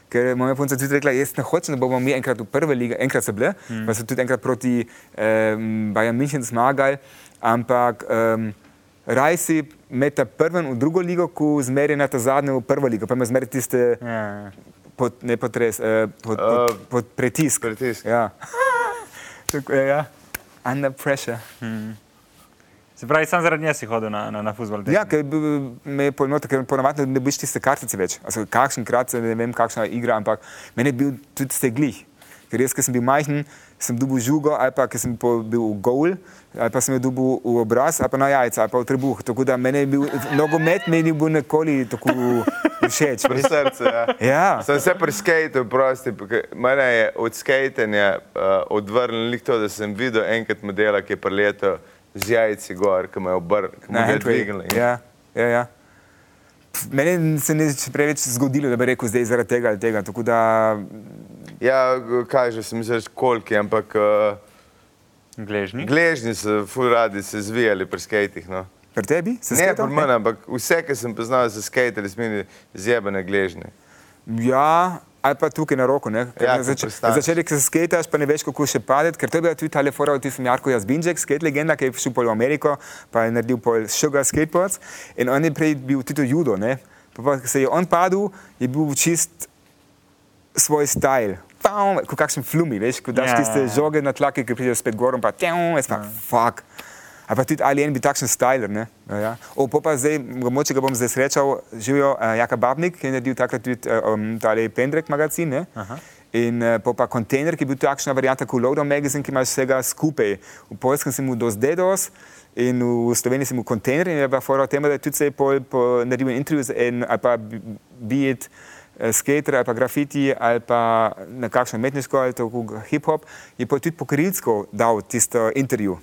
ker moja punca tudi rekla, jaz ne hočem, da bomo mi enkrat v prve lige, enkrat so bile, mm. pa so tudi enkrat proti um, Bayern München zmagali, ampak um, raj si med ta prvem v drugo ligo, ko zmeri na ta zadnjo v prvo ligo, pa ima zmeri tiste Ja, ja. pod, ne potres, eh, pod, pod, Uh, pod pritisk. pritisk. Ja. Tako je, ja. Under pressure. Se pravi, sam zaradi nje si hodil na, na, na futbol. Ja, ker me je poenotil, ker ponavadi ne boš tiste kartice več. Also, kakšen krat se ne vem, kakšna igra, ampak meni je bil tudi steglih. Ker jaz, ker sem bil majhen, sem dobil žugo, ali pa ker sem bil v gol, ali pa sem jo dobil v obraz, ali pa na jajca, ali pa v trebuh. Tako da meni je bil nogomet, meni ni bil nikoli tako všeč. Pri srcu, ja. Ja. Sem se pri skateu, prosti, mene je od skatanja uh, odvrnilo lik to, da sem videl enkrat modela, ki je preletel z jajci gor, ki me je obrnil, Na dvignil. Ja, ja, ja. Meni se ni preveč zgodilo, da bi rekel zdaj zaradi tega ali tega. Tako da, ja, kaj že sem že koliki, ampak uh, Gležni. gležni so ful radi se zvijali pri skatih. No. Pri tebi se Ne skatal? pri meni, ampak vse, ki sem poznal za skateri, smo imeli zjebene gležne. Ja, ali pa tukaj na roko. ne. Ja, na ko zač- pristaneš. na začetku se skataš, pa ne veš, kako še padeti, ker to je bila tudi ta lefora od tistem Jarko Jazbinček, skate legenda, ki je šel pol v Ameriko, pa je naredil pol Sugar Skateboards in on je prej bil tudi judo, ne. Pa, pa se je on padel, je bil čist svoj stil. Pam, Kot kakšen flumi, veš, ko daš Ja, tiste ja, ja. žoge na tlake, ki pridejo spet gor, pa tjam, jaz pa fuck. Ali pa tudi ali en bi takšen styler, ne? Ja. O, pa zdaj, mogoče ga bom zdaj srečal, živijo uh, Jaka Babnik, ki je naredil takrat tudi uh, um, tale Pendrek magazin, ne? In uh, pa kontejner, ki je bil takšna varianta kot Lowdown magazin, ki ima vsega skupaj. V Poljskem sem mu dos dedos in v Sloveniji sem mu kontejner in je pa fora o tem, da je tudi pol, po, naredil intervju z en, ali pa bit skater ali pa grafiti ali pa na kakšno umetniško ali tako hip-hop, je pa tudi pokrilsko dal tisto intervju.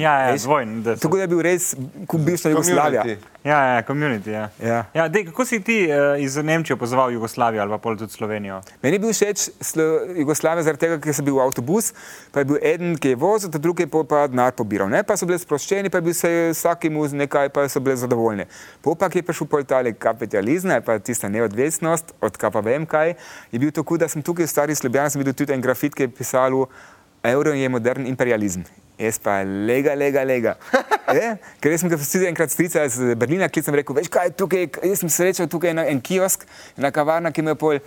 Ja, ja, dvojn. da so- Tako da je bil res bivša Jugoslavija. Community. Ja, ja, community. Ja. Ja. Ja, dej, kako si ti uh, iz Nemčije pozval Jugoslavijo ali pa tudi Slovenijo? Meni je bil všeč Slo- Jugoslavija zaradi tega, ker sem bil v avtobus, pa je bil eden, ki je vozil, ta drugi je pa denar pobiral. Ne? Pa so bili sproščeni, pa je bil se vsakemu z nekaj, pa so bili zadovoljni. Popak je prišel pol tale kapitalizem, ali pa tista neodvisnost od kapa vem kaj, je bil tako, da sem tukaj v stari Sloveni, sem videl tudi en grafit, ki je pisal, evro je modern imperializem. Jaz pa lega, lega, lega. Je? Ker sem ga vsi enkrat strica iz Berlina, ki sem rekel, veš kaj je tukaj, jaz sem srečal tukaj na en kiosk, ena kavarna, ki me je pol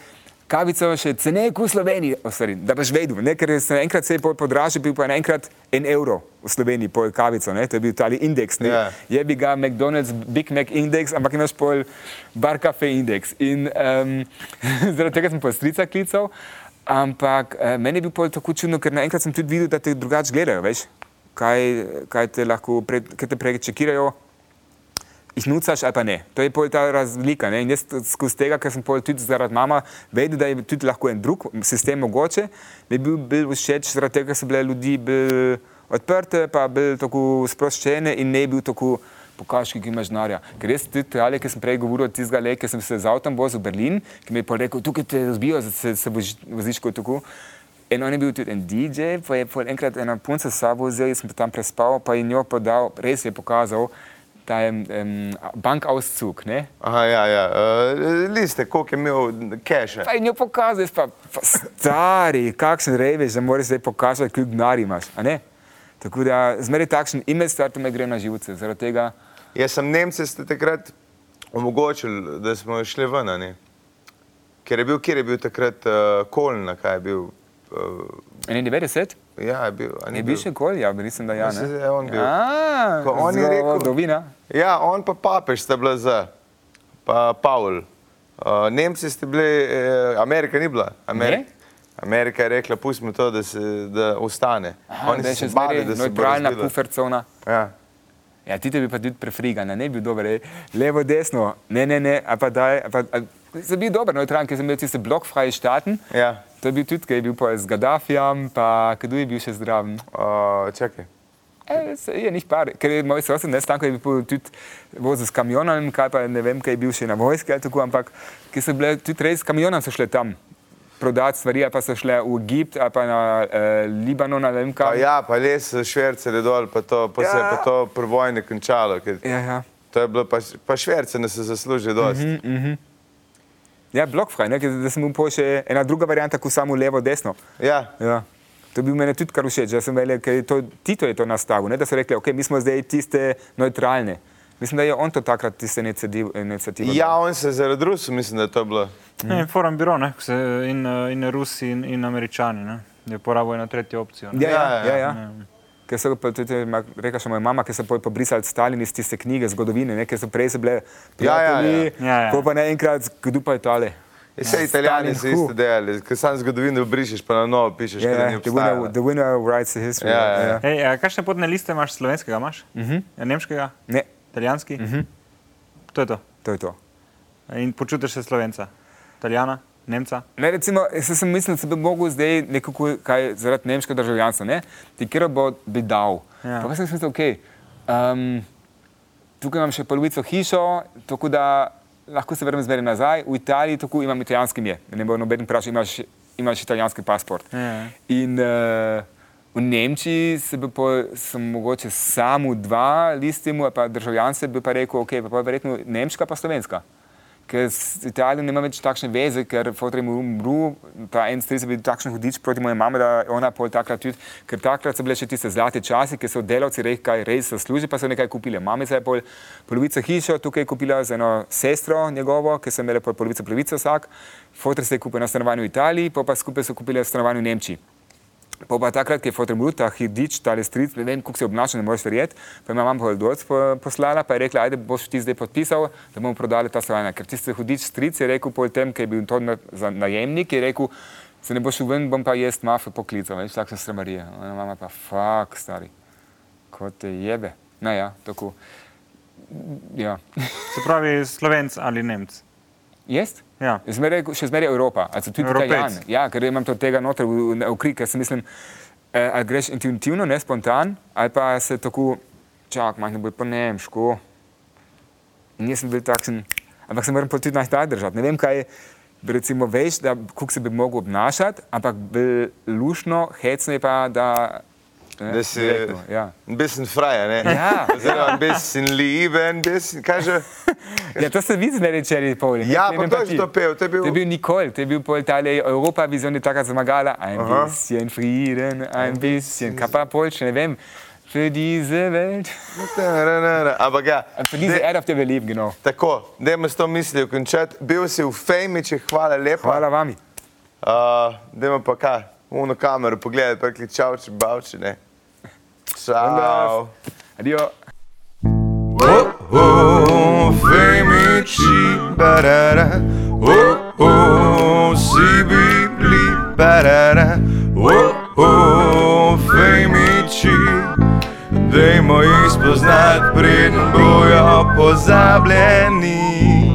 kavico še ceneje kot v Sloveniji, sorry, da boš vedel, ne? ker sem enkrat se je pol podražil, bil pa enkrat en evro v Sloveniji pol kavico, ne? to je bil tali indeks, ne? Ja. je bi ga McDonald's Big Mac indeks, ampak imaš pol bar cafe indeks. In um, zaradi tega sem pol strica klical, ampak uh, meni je bil pol tako čudno, ker naenkrat sem tudi videl, da te drugače gledajo, veš, kaj, kaj te lahko, pred, kaj te prečekirajo jih nucaš ali pa ne. To je pol ta razlika. Ne? In jaz skozi tega, ker sem pol tudi zaradi mama vedel, da je tudi lahko en drug sistem mogoče, mi je bil, bil všeč zaradi tega, ker so bile ljudi bolj odprte, pa bolj tako sproščene in ne bil tako pokaži, ki imaš denarja. Ker res tudi ali, ki sem prej govoril od tistega le, ki sem se z avtom vozil v Berlin, ki mi je pa rekel, tukaj te razbijo, se, se boš voziš kot tako. In on je bil tudi en DJ, pa je pol enkrat ena punca s sabo vzel, jaz sem pa tam prespal, pa je njo podal, res je pokazal, ta je um, bankauszug, ne? Aha, ja, ja. Uh, liste, koliko je imel keša. Pa in jo pokazuješ, pa, pa stari, kakšen revež, da moraš zdaj pokazati, koliko denar imaš, a ne? Tako da zmeraj takšen ime stvar, to me gre na živce, tega, Jaz sem Nemce ste takrat omogočili, da smo šli ven, ne. Ker je bil, kjer je bil takrat uh, Koln, kaj je bil. Uh, 91, ja, je bil. ni je bil še kol, ja, mislim, da ja, Mislim, ne? da je on bil. A, on je rekel- Dovina. Ja, on pa papež sta bila za, pa Paul. Uh, Nemci ste bili, eh, Amerika ni bila. Amerika, Amerika je rekla, pustimo to, da, se, da ostane. Aha, da je še zmeraj neutralna pufer cona. Ja. Ja, ti te bi pa tudi prefrigana, ne bi bil dober, ej. levo, desno, ne, ne, ne, a pa daj, a pa, a, sem bil dober neutral, ker sem imel tiste blokfreje štaten. Ja. To je bil tudi, ki je bil pa z Gaddafijem, pa kdo je bil še zdraven. Uh, čakaj. E, se, je njih par, ker je moj sosed, ne stanko je bil tudi vozil s kamionom, kaj pa ne vem, kaj je bil še na vojski ali tako, ampak ki so bile tudi res s kamionom so šle tam prodati stvari, pa so šle v Egipt, pa na eh, Libanon, ali Pa kaj. ja, pa les švercele dol, pa, to, pa ja. se je Ja. pa to pri vojni končalo. Ja, ja. To je bilo, pa, pa šverce ne se zasluži dosti. Mm -hmm. ja blokfraj, ne, ker da sem mu še ena druga varianta, ko samo levo, desno. Ja, Ja. To bi meni tudi kar všeč, da sem vedel, ker je to, Tito je to nastavil, ne, da so rekli, ok, mi smo zdaj tiste neutralne. Mislim, da je on to takrat tiste inicijative. ja, on se je zaradi Rusov, mislim, da je to bilo. Ne, in Forum Biro, ne, ko se, in, in Rusi, in, in Američani, ne, je porabil eno tretjo opcijo. Ne. Ja, ja, Ja, ja. ja. ja. Ker so pa tudi, rekla še moja mama, ki so pobrisali Stalin iz tiste knjige zgodovine, ne, ker so prej se bile Ja, ja, ja. prijatelji, Ja, ja. pol pa naenkrat, kdo pa je tale. Vse Ja, italijani so isto delali, ker sam zgodovino obrišeš, pa na novo pišeš, Ja, yeah, da ja, ni the, winner, the winner writes the history. Ja, ja, ja. Ej, a kakšne potne liste imaš slovenskega? Imaš? -huh. ja, nemškega, Ne, italijanski? Uh -huh. To je to. to je to. In počutiš se slovenca, italijana, nemca. Ne, recimo, jaz sem mislil, da se bi mogel zdaj nekako kaj zaradi nemškega državljanstva, ne? ti kjer bo bi dal. Ja. Pa sem mislil, ok, um, tukaj imam še polovico hišo, tako da lahko se vrnem zmeraj nazaj. V Italiji tako imam italijanski ime, ne bo noben vprašal, imaš, imaš italijanski pasport. Ja. In uh, v Nemčiji se bi pol, sem mogoče samo dva listimu, pa državljanstvo bi pa rekel, ok, pa, pa verjetno nemška pa slovenska. Ker s Italijo nima več takšne veze, ker fotorjem umru, pa en stric je bil takšen hudič proti moje mame, da je ona pol takrat tudi, ker takrat so bile še tiste zlate časi, ki so delavci rekli, kaj res zasluži, pa so nekaj kupili. Mamica je pol polovico hišo tukaj kupila za eno sestro njegovo, ki so imele pol polovico polovico vsak, fotor se je kupil na stanovanju v Italiji, pa pa skupaj so kupili stanovanje v Nemčiji. Pa, pa takrat, ko je fotografiral ta hidič, ta stric, ne vem, kako se obnaša, ne moreš verjeti. Pa je mama Holdorc poslala, pa je rekla, ajde, boš ti zdaj podpisal, da bomo prodali ta stanovanja. Ker tisti hudič stric je rekel, po tem, ker je bil to na, za najemnik, je rekel, se ne boš ven, bom pa jaz mafe poklical, veš, takšne stremarije. Ona mama pa, fuk, stari, kot te jebe. No ja, tako. Ja. Se pravi, slovenc ali nemc. Jaz? Ja. Zmeraj, še zmeraj Evropa, ali tudi Evropejc. Italijani. Ja, ker imam to tega noter v, v, v krik, ker si mislim, eh, ali greš intuitivno, ne spontan, ali pa se tako, čak, manj bo pa nemško. In jaz sem bil takšen, ampak se moram pa tudi najtaj držati. Ne vem, kaj, bi recimo veš, da kako se bi mogel obnašati, ampak bolj lušno, hecno je pa, da... ne, Da si direktno, ja. ein bisschen freier, ne? Ja. Oziroma ein bisschen Liebe, ein bisschen, kaj že? Ja, to se vidi, ne reče, pol. Ja, pa kdo je to pel? To je bil- To je bil Nikol, to je bil pol tale Evropa, vizjon je taka zmagala. Ein Aha. bisschen Frieden, ein bisschen, kaj pa pol, še ne vem. Für diese Welt. Ampak ja, Für diese Erde, auf der wir leben, genau. tako, dajmo s to mislijo končati. Bil si v Fejmiči, hvala lepa. Hvala vami. Uh, dajmo pa kaj, uno kamero pogledati, prekli čavči, bavči, ne. Čau. Adio. Oh, oh, Fejmiči, barara. Oh, oh, si bibli, barara. Oh, oh, Fejmiči. Dajmo jih spoznati, preden bojo pozabljeni.